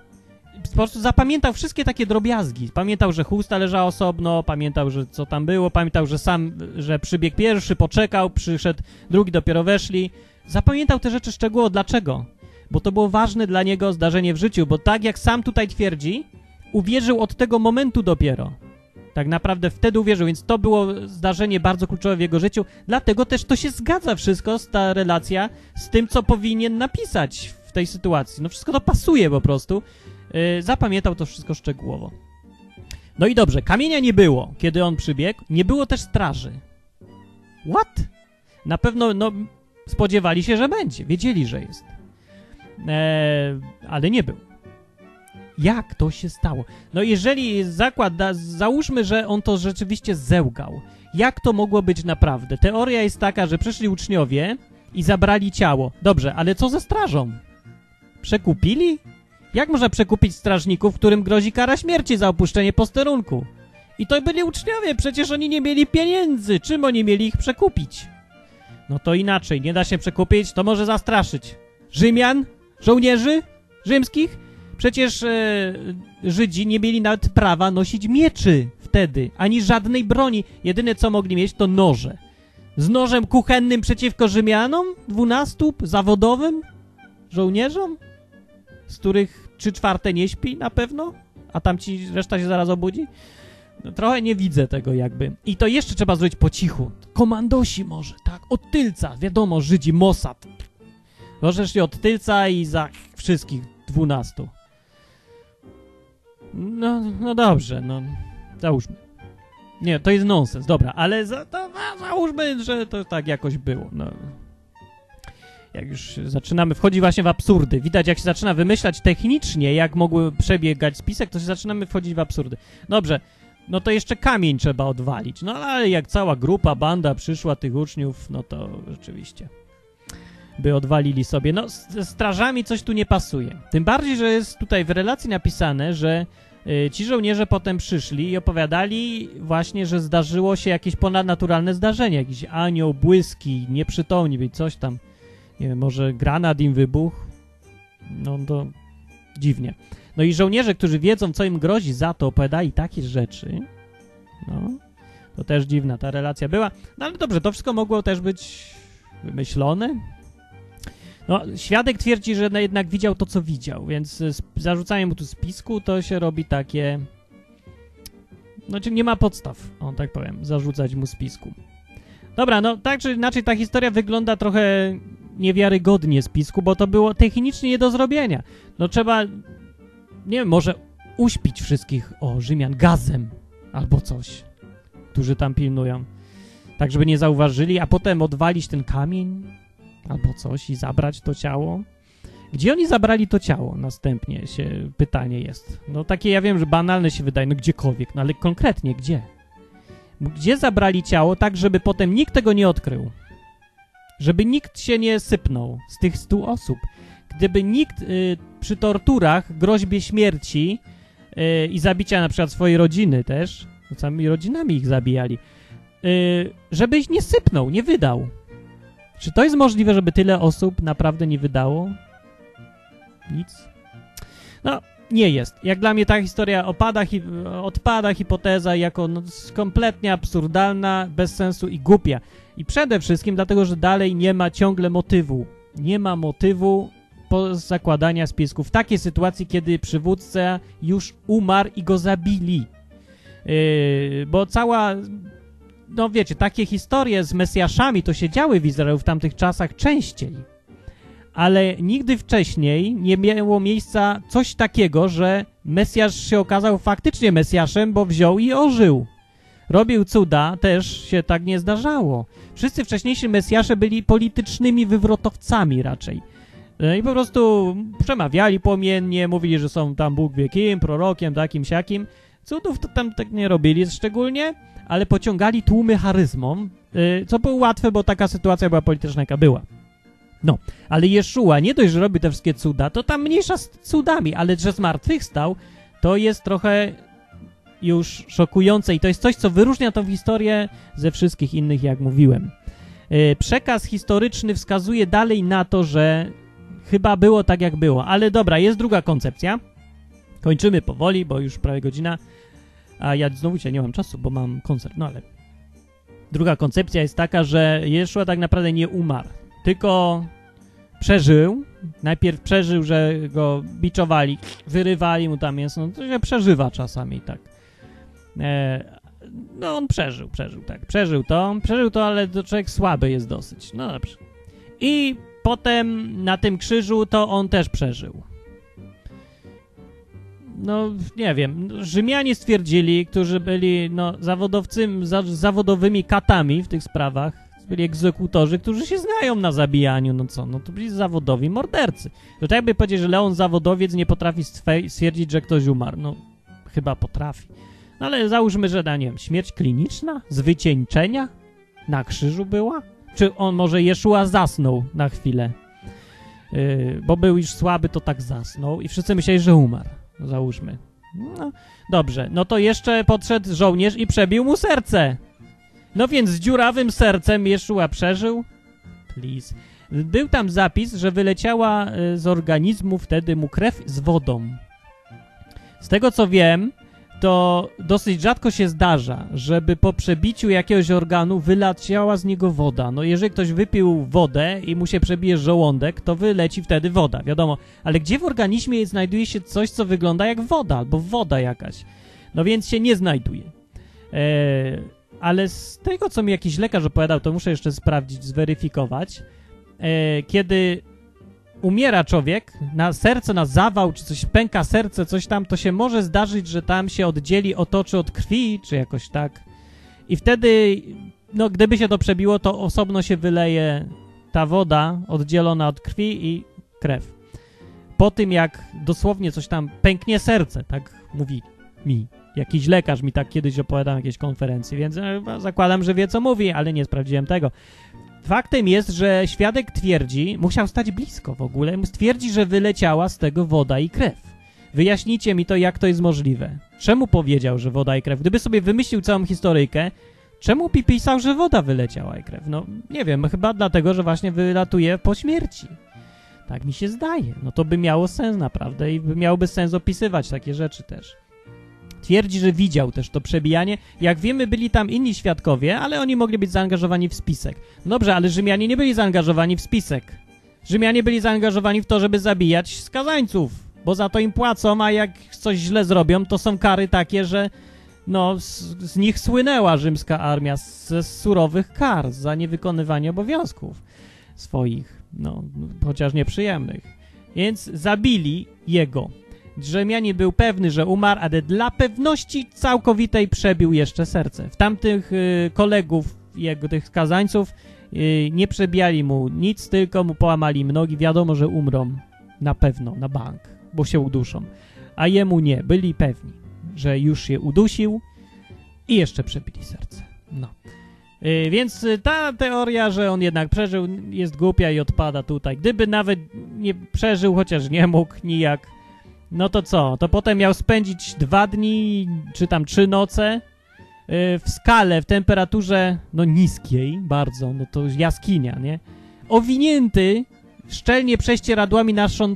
Po prostu zapamiętał wszystkie takie drobiazgi. Pamiętał, że chusta leżała osobno, pamiętał, że co tam było, pamiętał, że sam, że przybiegł pierwszy, poczekał, przyszedł drugi, dopiero weszli. Zapamiętał te rzeczy szczegółowo. Dlaczego? Bo to było ważne dla niego zdarzenie w życiu, bo tak jak sam tutaj twierdzi, uwierzył od tego momentu dopiero. Tak naprawdę wtedy uwierzył, więc to było zdarzenie bardzo kluczowe w jego życiu. Dlatego też to się zgadza wszystko, ta relacja, z tym, co powinien napisać w tej sytuacji. No wszystko to pasuje po prostu. Yy, zapamiętał to wszystko szczegółowo. No i dobrze, kamienia nie było, kiedy on przybiegł. Nie było też straży. What? Na pewno, no, spodziewali się, że będzie. Wiedzieli, że jest. Eee, ale nie był. Jak to się stało? No jeżeli zakład, da, załóżmy, że on to rzeczywiście zełgał. Jak to mogło być naprawdę? Teoria jest taka, że przyszli uczniowie i zabrali ciało. Dobrze, ale co ze strażą? Przekupili? Jak można przekupić strażników, którym grozi kara śmierci za opuszczenie posterunku? I to byli uczniowie, przecież oni nie mieli pieniędzy. Czym oni mieli ich przekupić? No to inaczej, nie da się przekupić, to może zastraszyć. Rzymian? Żołnierzy? Rzymskich? Przecież e, Żydzi nie mieli nawet prawa nosić mieczy wtedy, ani żadnej broni. Jedyne co mogli mieć to noże. Z nożem kuchennym przeciwko Rzymianom? Dwunastu? Zawodowym? Żołnierzom? Z których trzy czwarte nie śpi na pewno? A tam ci reszta się zaraz obudzi? No, trochę nie widzę tego jakby. I to jeszcze trzeba zrobić po cichu. Komandosi może, tak? Od tylca. Wiadomo, Żydzi, Mossad. Możesz się od tylca i za wszystkich dwunastu. No, no dobrze, no załóżmy. Nie, to jest nonsens, dobra, ale za, to, załóżmy, że to tak jakoś było, no. Jak już zaczynamy, wchodzi właśnie w absurdy. Widać, jak się zaczyna wymyślać technicznie, jak mogły przebiegać spisek, to się zaczynamy wchodzić w absurdy. Dobrze, no to jeszcze kamień trzeba odwalić. No ale jak cała grupa, banda przyszła tych uczniów, no to rzeczywiście by odwalili sobie. No, z strażami coś tu nie pasuje. Tym bardziej, że jest tutaj w relacji napisane, że y, ci żołnierze potem przyszli i opowiadali właśnie, że zdarzyło się jakieś ponadnaturalne zdarzenie. Jakiś anioł, błyski, nieprzytomni, coś tam. Nie wiem, może granat im wybuchł. No to dziwnie. No i żołnierze, którzy wiedzą, co im grozi za to, opowiadali takie rzeczy. No, to też dziwna ta relacja była. No ale dobrze, to wszystko mogło też być wymyślone, no, świadek twierdzi, że jednak widział to, co widział, więc zarzucanie mu tu spisku to się robi takie... Znaczy nie ma podstaw, on tak powiem, zarzucać mu spisku. Dobra, no tak czy inaczej ta historia wygląda trochę niewiarygodnie spisku, bo to było technicznie nie do zrobienia. No trzeba, nie wiem, może uśpić wszystkich, o, Rzymian gazem albo coś, którzy tam pilnują. Tak, żeby nie zauważyli, a potem odwalić ten kamień, albo coś i zabrać to ciało. Gdzie oni zabrali to ciało? Następnie się pytanie jest. No takie ja wiem, że banalne się wydaje, no gdziekolwiek, no ale konkretnie gdzie? Gdzie zabrali ciało tak, żeby potem nikt tego nie odkrył? Żeby nikt się nie sypnął z tych stu osób. Gdyby nikt y, przy torturach, groźbie śmierci y, i zabicia na przykład swojej rodziny też, no samymi rodzinami ich zabijali, y, żebyś nie sypnął, nie wydał. Czy to jest możliwe, żeby tyle osób naprawdę nie wydało? Nic? No, nie jest. Jak dla mnie ta historia opada, odpada hipoteza jako no, kompletnie absurdalna, bez sensu i głupia. I przede wszystkim dlatego, że dalej nie ma ciągle motywu. Nie ma motywu zakładania spisków. W takiej sytuacji, kiedy przywódca już umarł i go zabili. Yy, bo cała no wiecie, takie historie z Mesjaszami to się działy w Izraelu w tamtych czasach częściej. Ale nigdy wcześniej nie miało miejsca coś takiego, że Mesjasz się okazał faktycznie Mesjaszem, bo wziął i ożył. robił cuda, też się tak nie zdarzało. Wszyscy wcześniejsi Mesjasze byli politycznymi wywrotowcami raczej. E, I po prostu przemawiali płomiennie, mówili, że są tam Bóg wie kim, prorokiem, takim, siakim. Cudów to tam tak nie robili szczególnie, ale pociągali tłumy charyzmą, e, co było łatwe, bo taka sytuacja była polityczna, jaka była. No, ale Jeszua nie dość, że robi te wszystkie cuda, to tam mniejsza z cudami, ale że zmartwychwstał, to jest trochę już szokujące i to jest coś, co wyróżnia tą historię ze wszystkich innych, jak mówiłem. E, przekaz historyczny wskazuje dalej na to, że chyba było tak, jak było. Ale dobra, jest druga koncepcja. Kończymy powoli, bo już prawie godzina, a ja znowu się nie mam czasu, bo mam koncert, no ale... Druga koncepcja jest taka, że Jeszua tak naprawdę nie umarł, tylko przeżył. Najpierw przeżył, że go biczowali, wyrywali mu tam mięso, no to się przeżywa czasami, tak. E, no on przeżył, przeżył, tak. Przeżył to, przeżył to, ale to człowiek słaby jest dosyć. No dobrze. I potem na tym krzyżu to on też przeżył. No, nie wiem. Rzymianie stwierdzili, którzy byli no, zawodowcym, za, zawodowymi katami w tych sprawach, byli egzekutorzy, którzy się znają na zabijaniu, no co, no to byli zawodowi mordercy. To tak jakby powiedzieć, że Leon zawodowiec nie potrafi stwierdzić, że ktoś umarł. No, chyba potrafi. No ale załóżmy, że, no, nie wiem, śmierć kliniczna? Z wycieńczenia? Na krzyżu była? Czy on może Jeszua zasnął na chwilę? Yy, bo był już słaby, to tak zasnął i wszyscy myśleli, że umarł. Załóżmy. No, dobrze, no to jeszcze podszedł żołnierz i przebił mu serce. No więc z dziurawym sercem Jeszua przeżył. Please. Był tam zapis, że wyleciała y, z organizmu wtedy mu krew z wodą. Z tego co wiem, to dosyć rzadko się zdarza, żeby po przebiciu jakiegoś organu wyleciała z niego woda. No jeżeli ktoś wypił wodę i mu się przebije żołądek, to wyleci wtedy woda, wiadomo. Ale gdzie w organizmie znajduje się coś, co wygląda jak woda, albo woda jakaś? No więc się nie znajduje. Eee, ale z tego, co mi jakiś lekarz opowiadał, to muszę jeszcze sprawdzić, zweryfikować. Eee, kiedy umiera człowiek, na serce, na zawał, czy coś pęka serce, coś tam, to się może zdarzyć, że tam się oddzieli, otoczy od krwi, czy jakoś tak. I wtedy, no gdyby się to przebiło, to osobno się wyleje ta woda oddzielona od krwi i krew. Po tym, jak dosłownie coś tam pęknie serce, tak mówi mi. Jakiś lekarz mi tak kiedyś opowiadał na jakiejś konferencji, więc e, zakładam, że wie co mówi, ale nie sprawdziłem tego. Faktem jest, że świadek twierdzi, musiał stać blisko w ogóle, twierdzi, że wyleciała z tego woda i krew. Wyjaśnijcie mi to, jak to jest możliwe. Czemu powiedział, że woda i krew? Gdyby sobie wymyślił całą historyjkę, czemu pisał, że woda wyleciała i krew? No, nie wiem, chyba dlatego, że właśnie wylatuje po śmierci. Tak mi się zdaje. No to by miało sens naprawdę i by miałoby sens opisywać takie rzeczy też. Twierdzi, że widział też to przebijanie. Jak wiemy, byli tam inni świadkowie, ale oni mogli być zaangażowani w spisek. Dobrze, ale Rzymianie nie byli zaangażowani w spisek. Rzymianie byli zaangażowani w to, żeby zabijać skazańców, bo za to im płacą, a jak coś źle zrobią, to są kary takie, że no, z, z nich słynęła rzymska armia ze surowych kar za niewykonywanie obowiązków swoich, no, chociaż nieprzyjemnych. Więc zabili jego. Drzemianie był pewny, że umarł, ale dla pewności całkowitej przebił jeszcze serce. W tamtych y, kolegów jego, tych skazańców, y, nie przebijali mu nic, tylko mu połamali nogi. Wiadomo, że umrą na pewno, na bank, bo się uduszą. A jemu nie, byli pewni, że już się udusił i jeszcze przebili serce. No. Y, więc ta teoria, że on jednak przeżył, jest głupia i odpada tutaj. Gdyby nawet nie przeżył, chociaż nie mógł nijak, no to co? To potem miał spędzić dwa dni, czy tam trzy noce yy, w skale, w temperaturze, no niskiej bardzo, no to jaskinia, nie? Owinięty, szczelnie prześcieradłami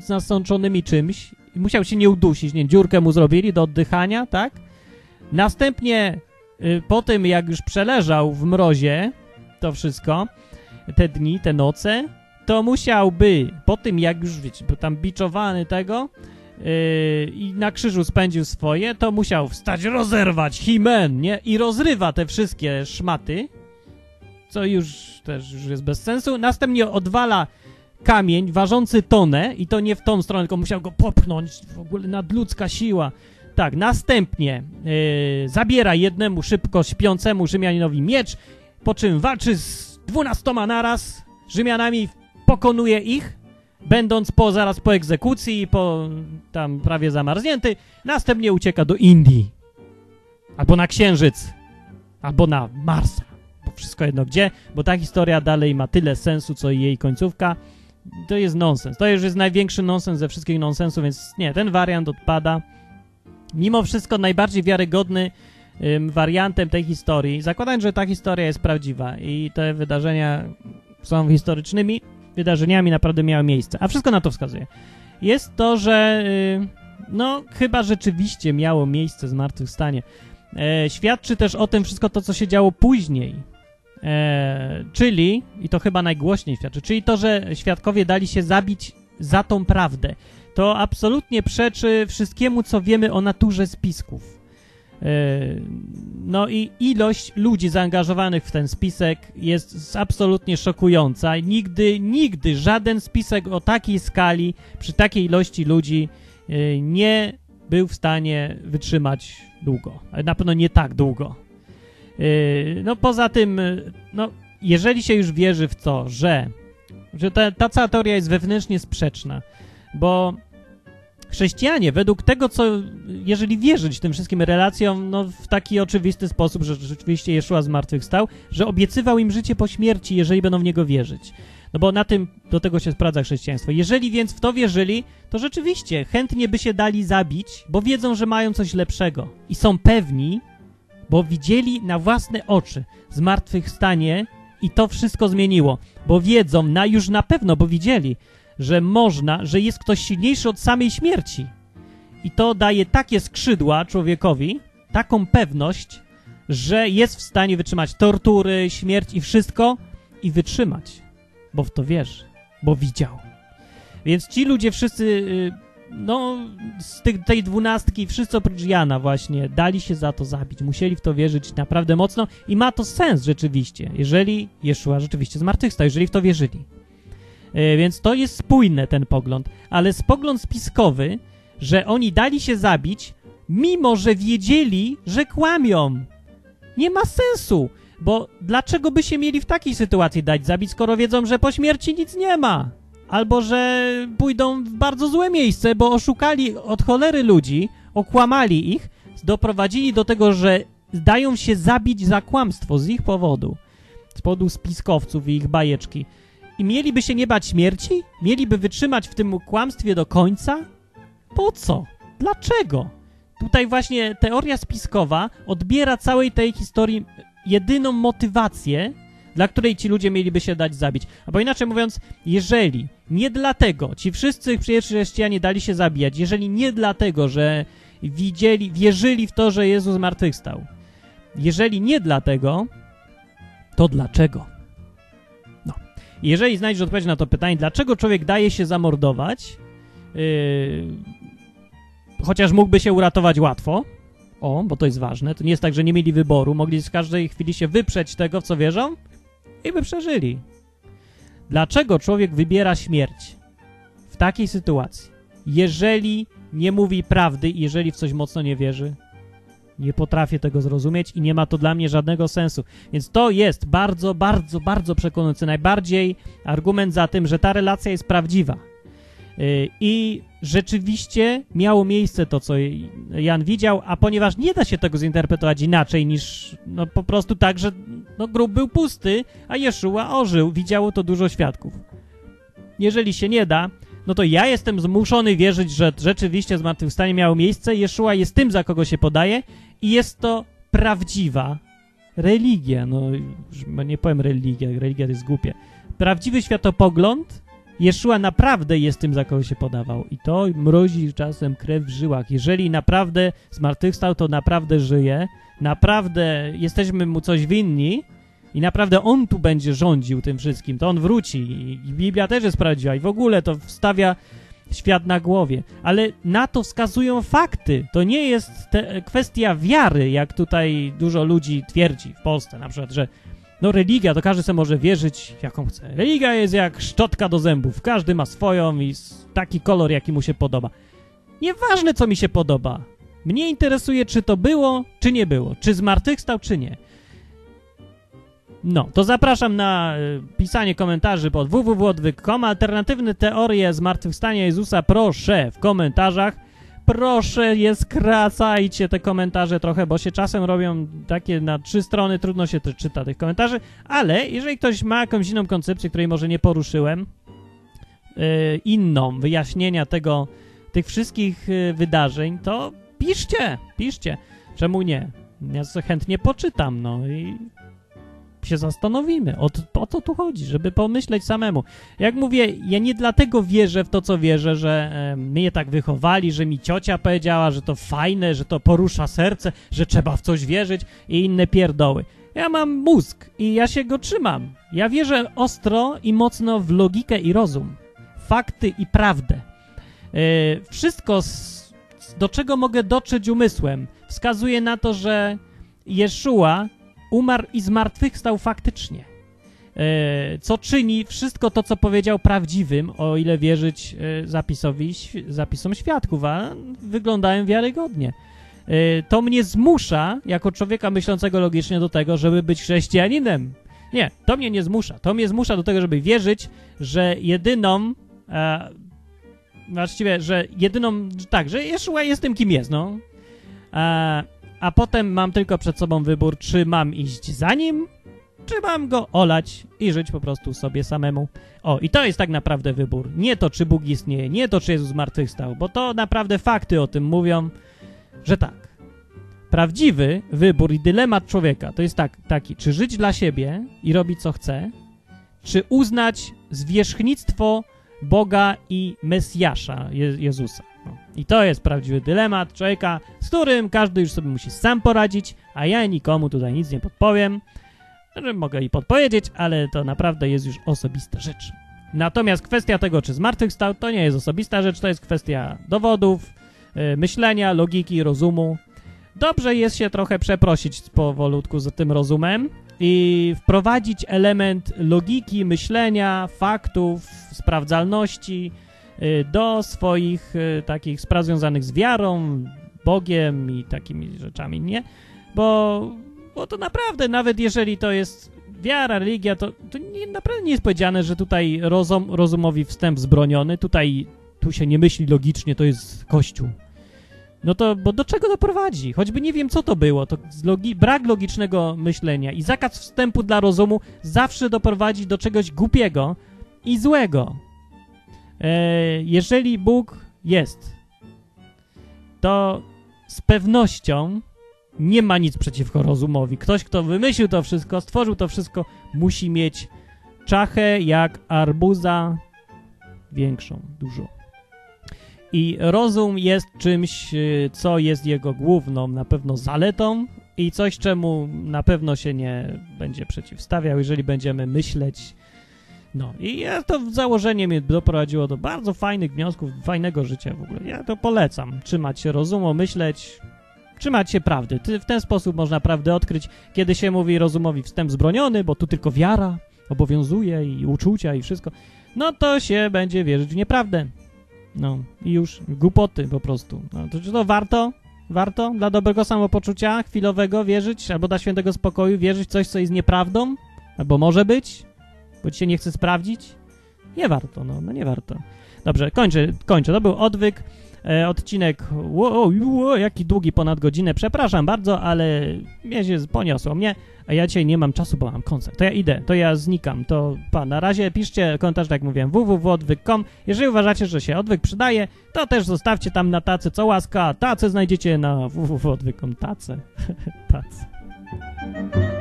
nasączonymi czymś. Musiał się nie udusić, nie? Dziurkę mu zrobili do oddychania, tak? Następnie, yy, po tym jak już przeleżał w mrozie to wszystko, te dni, te noce, to musiałby, po tym jak już, wiecie, tam biczowany tego, Yy, i na krzyżu spędził swoje, to musiał wstać, rozerwać himen, nie? I rozrywa te wszystkie szmaty, co już też już jest bez sensu. Następnie odwala kamień ważący tonę i to nie w tą stronę, tylko musiał go popchnąć, w ogóle nadludzka siła. tak, następnie yy, zabiera jednemu szybko śpiącemu Rzymianinowi miecz, po czym walczy z dwunastoma naraz Rzymianami, pokonuje ich, będąc po, zaraz po egzekucji, po tam prawie zamarznięty, następnie ucieka do Indii. Albo na Księżyc, albo na Marsa. Bo wszystko jedno gdzie, bo ta historia dalej ma tyle sensu, co i jej końcówka. To jest nonsens. To już jest największy nonsens ze wszystkich nonsensów, więc nie, ten wariant odpada. Mimo wszystko najbardziej wiarygodny ym, wariantem tej historii, zakładając, że ta historia jest prawdziwa i te wydarzenia są historycznymi wydarzeniami, naprawdę miały miejsce, a wszystko na to wskazuje, jest to, że yy, no chyba rzeczywiście miało miejsce zmartwychwstanie. E, świadczy też o tym wszystko to, co się działo później. E, czyli, i to chyba najgłośniej świadczy, czyli to, że świadkowie dali się zabić za tą prawdę. To absolutnie przeczy wszystkiemu, co wiemy o naturze spisków. E, no i ilość ludzi zaangażowanych w ten spisek jest absolutnie szokująca. Nigdy, nigdy żaden spisek o takiej skali, przy takiej ilości ludzi e, nie był w stanie wytrzymać długo. Na pewno nie tak długo. Yy, no poza tym, no jeżeli się już wierzy w to, że, że ta, ta cała teoria jest wewnętrznie sprzeczna, bo chrześcijanie według tego, co, jeżeli wierzyć tym wszystkim relacjom, no w taki oczywisty sposób, że rzeczywiście Jeszua zmartwychwstał, że obiecywał im życie po śmierci, jeżeli będą w Niego wierzyć. No bo na tym, do tego się sprawdza chrześcijaństwo. Jeżeli więc w to wierzyli, to rzeczywiście chętnie by się dali zabić, bo wiedzą, że mają coś lepszego. I są pewni, bo widzieli na własne oczy zmartwychwstanie i to wszystko zmieniło. Bo wiedzą, na, już na pewno, bo widzieli, że można, że jest ktoś silniejszy od samej śmierci. I to daje takie skrzydła człowiekowi, taką pewność, że jest w stanie wytrzymać tortury, śmierć i wszystko i wytrzymać bo w to wierzy, bo widział. Więc ci ludzie wszyscy, y, no, z tej, tej dwunastki, wszyscy oprócz Jana właśnie, dali się za to zabić. Musieli w to wierzyć naprawdę mocno i ma to sens rzeczywiście, jeżeli Jeszua rzeczywiście zmartwychwstał, jeżeli w to wierzyli. Y, więc to jest spójne, ten pogląd. Ale z pogląd spiskowy, że oni dali się zabić, mimo że wiedzieli, że kłamią. Nie ma sensu. Bo dlaczego by się mieli w takiej sytuacji dać zabić, skoro wiedzą, że po śmierci nic nie ma? Albo że pójdą w bardzo złe miejsce, bo oszukali od cholery ludzi, okłamali ich, doprowadzili do tego, że dają się zabić za kłamstwo z ich powodu, z powodu spiskowców i ich bajeczki. I mieliby się nie bać śmierci? Mieliby wytrzymać w tym kłamstwie do końca? Po co? Dlaczego? Tutaj właśnie teoria spiskowa odbiera całej tej historii jedyną motywację, dla której ci ludzie mieliby się dać zabić. Albo inaczej mówiąc, jeżeli nie dlatego ci wszyscy pierwsi chrześcijanie dali się zabijać, jeżeli nie dlatego, że widzieli, wierzyli w to, że Jezus zmartwychwstał, jeżeli nie dlatego, to dlaczego? Jeżeli znajdziesz odpowiedź na to pytanie, dlaczego człowiek daje się zamordować, yy, chociaż mógłby się uratować łatwo, o, bo to jest ważne. To nie jest tak, że nie mieli wyboru. Mogli z każdej chwili się wyprzeć tego, w co wierzą i by przeżyli. Dlaczego człowiek wybiera śmierć w takiej sytuacji? Jeżeli nie mówi prawdy i jeżeli w coś mocno nie wierzy, nie potrafię tego zrozumieć i nie ma to dla mnie żadnego sensu. Więc to jest bardzo, bardzo, bardzo przekonujący. Najbardziej argument za tym, że ta relacja jest prawdziwa. Y, I rzeczywiście miało miejsce to, co Jan widział, a ponieważ nie da się tego zinterpretować inaczej niż no, po prostu tak, że no, grób był pusty, a Jeszua ożył. Widziało to dużo świadków. Jeżeli się nie da, no to ja jestem zmuszony wierzyć, że rzeczywiście zmartwychwstanie miało miejsce, Jeszua jest tym, za kogo się podaje i jest to prawdziwa religia. No, nie powiem religia, religia to jest głupie. Prawdziwy światopogląd Jeszua naprawdę jest tym, za kogo się podawał. I to mrozi czasem krew w żyłach. Jeżeli naprawdę zmartwychwstał, to naprawdę żyje. Naprawdę jesteśmy mu coś winni i naprawdę on tu będzie rządził tym wszystkim. To on wróci. I Biblia też jest prawdziwa i w ogóle to wstawia świat na głowie. Ale na to wskazują fakty. To nie jest kwestia wiary, jak tutaj dużo ludzi twierdzi w Polsce na przykład, że no religia, to każdy sobie może wierzyć jaką chce. Religia jest jak szczotka do zębów. Każdy ma swoją i taki kolor, jaki mu się podoba. Nieważne, co mi się podoba. Mnie interesuje, czy to było, czy nie było. Czy zmartwychwstał, czy nie. No, to zapraszam na y, pisanie komentarzy pod www.odwyk.com. Alternatywne teorie zmartwychwstania Jezusa proszę w komentarzach. Proszę, je skracajcie te komentarze trochę, bo się czasem robią takie na trzy strony, trudno się to czyta tych komentarzy, ale jeżeli ktoś ma jakąś inną koncepcję, której może nie poruszyłem, yy, inną, wyjaśnienia tego, tych wszystkich yy, wydarzeń, to piszcie, piszcie. Czemu nie? Ja chętnie poczytam, no i się zastanowimy. O, o co tu chodzi, żeby pomyśleć samemu. Jak mówię, ja nie dlatego wierzę w to, co wierzę, że e, mnie tak wychowali, że mi ciocia powiedziała, że to fajne, że to porusza serce, że trzeba w coś wierzyć i inne pierdoły. Ja mam mózg i ja się go trzymam. Ja wierzę ostro i mocno w logikę i rozum, fakty i prawdę. E, wszystko, z, do czego mogę dotrzeć umysłem, wskazuje na to, że Jeszua umarł i zmartwychwstał faktycznie. E, co czyni wszystko to, co powiedział prawdziwym, o ile wierzyć e, zapisowi, zapisom świadków, a wyglądają wiarygodnie. E, to mnie zmusza, jako człowieka myślącego logicznie, do tego, żeby być chrześcijaninem. Nie, to mnie nie zmusza. To mnie zmusza do tego, żeby wierzyć, że jedyną, właściwie, że jedyną, tak, że Jeszua jest tym, kim jest, no. E, a potem mam tylko przed sobą wybór, czy mam iść za nim, czy mam go olać i żyć po prostu sobie samemu. O, i to jest tak naprawdę wybór. Nie to, czy Bóg istnieje, nie to, czy Jezus zmartwychwstał, bo to naprawdę fakty o tym mówią, że tak. Prawdziwy wybór i dylemat człowieka to jest tak, taki, czy żyć dla siebie i robić co chce, czy uznać zwierzchnictwo Boga i Mesjasza Je Jezusa. I to jest prawdziwy dylemat człowieka, z którym każdy już sobie musi sam poradzić, a ja nikomu tutaj nic nie podpowiem. Znaczy, mogę i podpowiedzieć, ale to naprawdę jest już osobista rzecz. Natomiast kwestia tego, czy zmartwychwstał, to nie jest osobista rzecz, to jest kwestia dowodów, yy, myślenia, logiki, rozumu. Dobrze jest się trochę przeprosić powolutku z tym rozumem i wprowadzić element logiki, myślenia, faktów, sprawdzalności, do swoich y, takich spraw związanych z wiarą, Bogiem i takimi rzeczami, nie? Bo, bo to naprawdę, nawet jeżeli to jest wiara, religia, to, to nie, naprawdę nie jest powiedziane, że tutaj rozum, rozumowi wstęp zbroniony, tutaj tu się nie myśli logicznie, to jest Kościół. No to, bo do czego to prowadzi? Choćby nie wiem, co to było, to logi brak logicznego myślenia i zakaz wstępu dla rozumu zawsze doprowadzi do czegoś głupiego i złego. E, jeżeli Bóg jest, to z pewnością nie ma nic przeciwko rozumowi. Ktoś, kto wymyślił to wszystko, stworzył to wszystko, musi mieć czachę jak arbuza większą, dużo. I rozum jest czymś, e, co jest jego główną na pewno zaletą i coś, czemu na pewno się nie będzie przeciwstawiał, jeżeli będziemy myśleć no i ja to założenie mnie doprowadziło do bardzo fajnych wniosków, fajnego życia w ogóle. Ja to polecam. Trzymać się rozumu, myśleć, trzymać się prawdy. w ten sposób można prawdę odkryć, kiedy się mówi rozumowi wstęp zbroniony, bo tu tylko wiara obowiązuje i uczucia i wszystko. No to się będzie wierzyć w nieprawdę. No i już głupoty po prostu. No, to czy to warto? Warto dla dobrego samopoczucia chwilowego wierzyć, albo dla świętego spokoju wierzyć coś, co jest nieprawdą? Albo może być? Bo ci się nie chce sprawdzić? Nie warto, no, no nie warto. Dobrze, kończę, kończę. To był odwyk, e, odcinek, wow, wow, jaki długi, ponad godzinę. Przepraszam bardzo, ale mnie się poniosło mnie, a ja dzisiaj nie mam czasu, bo mam koncert. To ja idę, to ja znikam. To pa, na razie piszcie komentarz, tak jak mówiłem, www.odwyk.com. Jeżeli uważacie, że się odwyk przydaje, to też zostawcie tam na tacy co łaska. Tace znajdziecie na www.odwyk.com. Tace. <laughs> tace.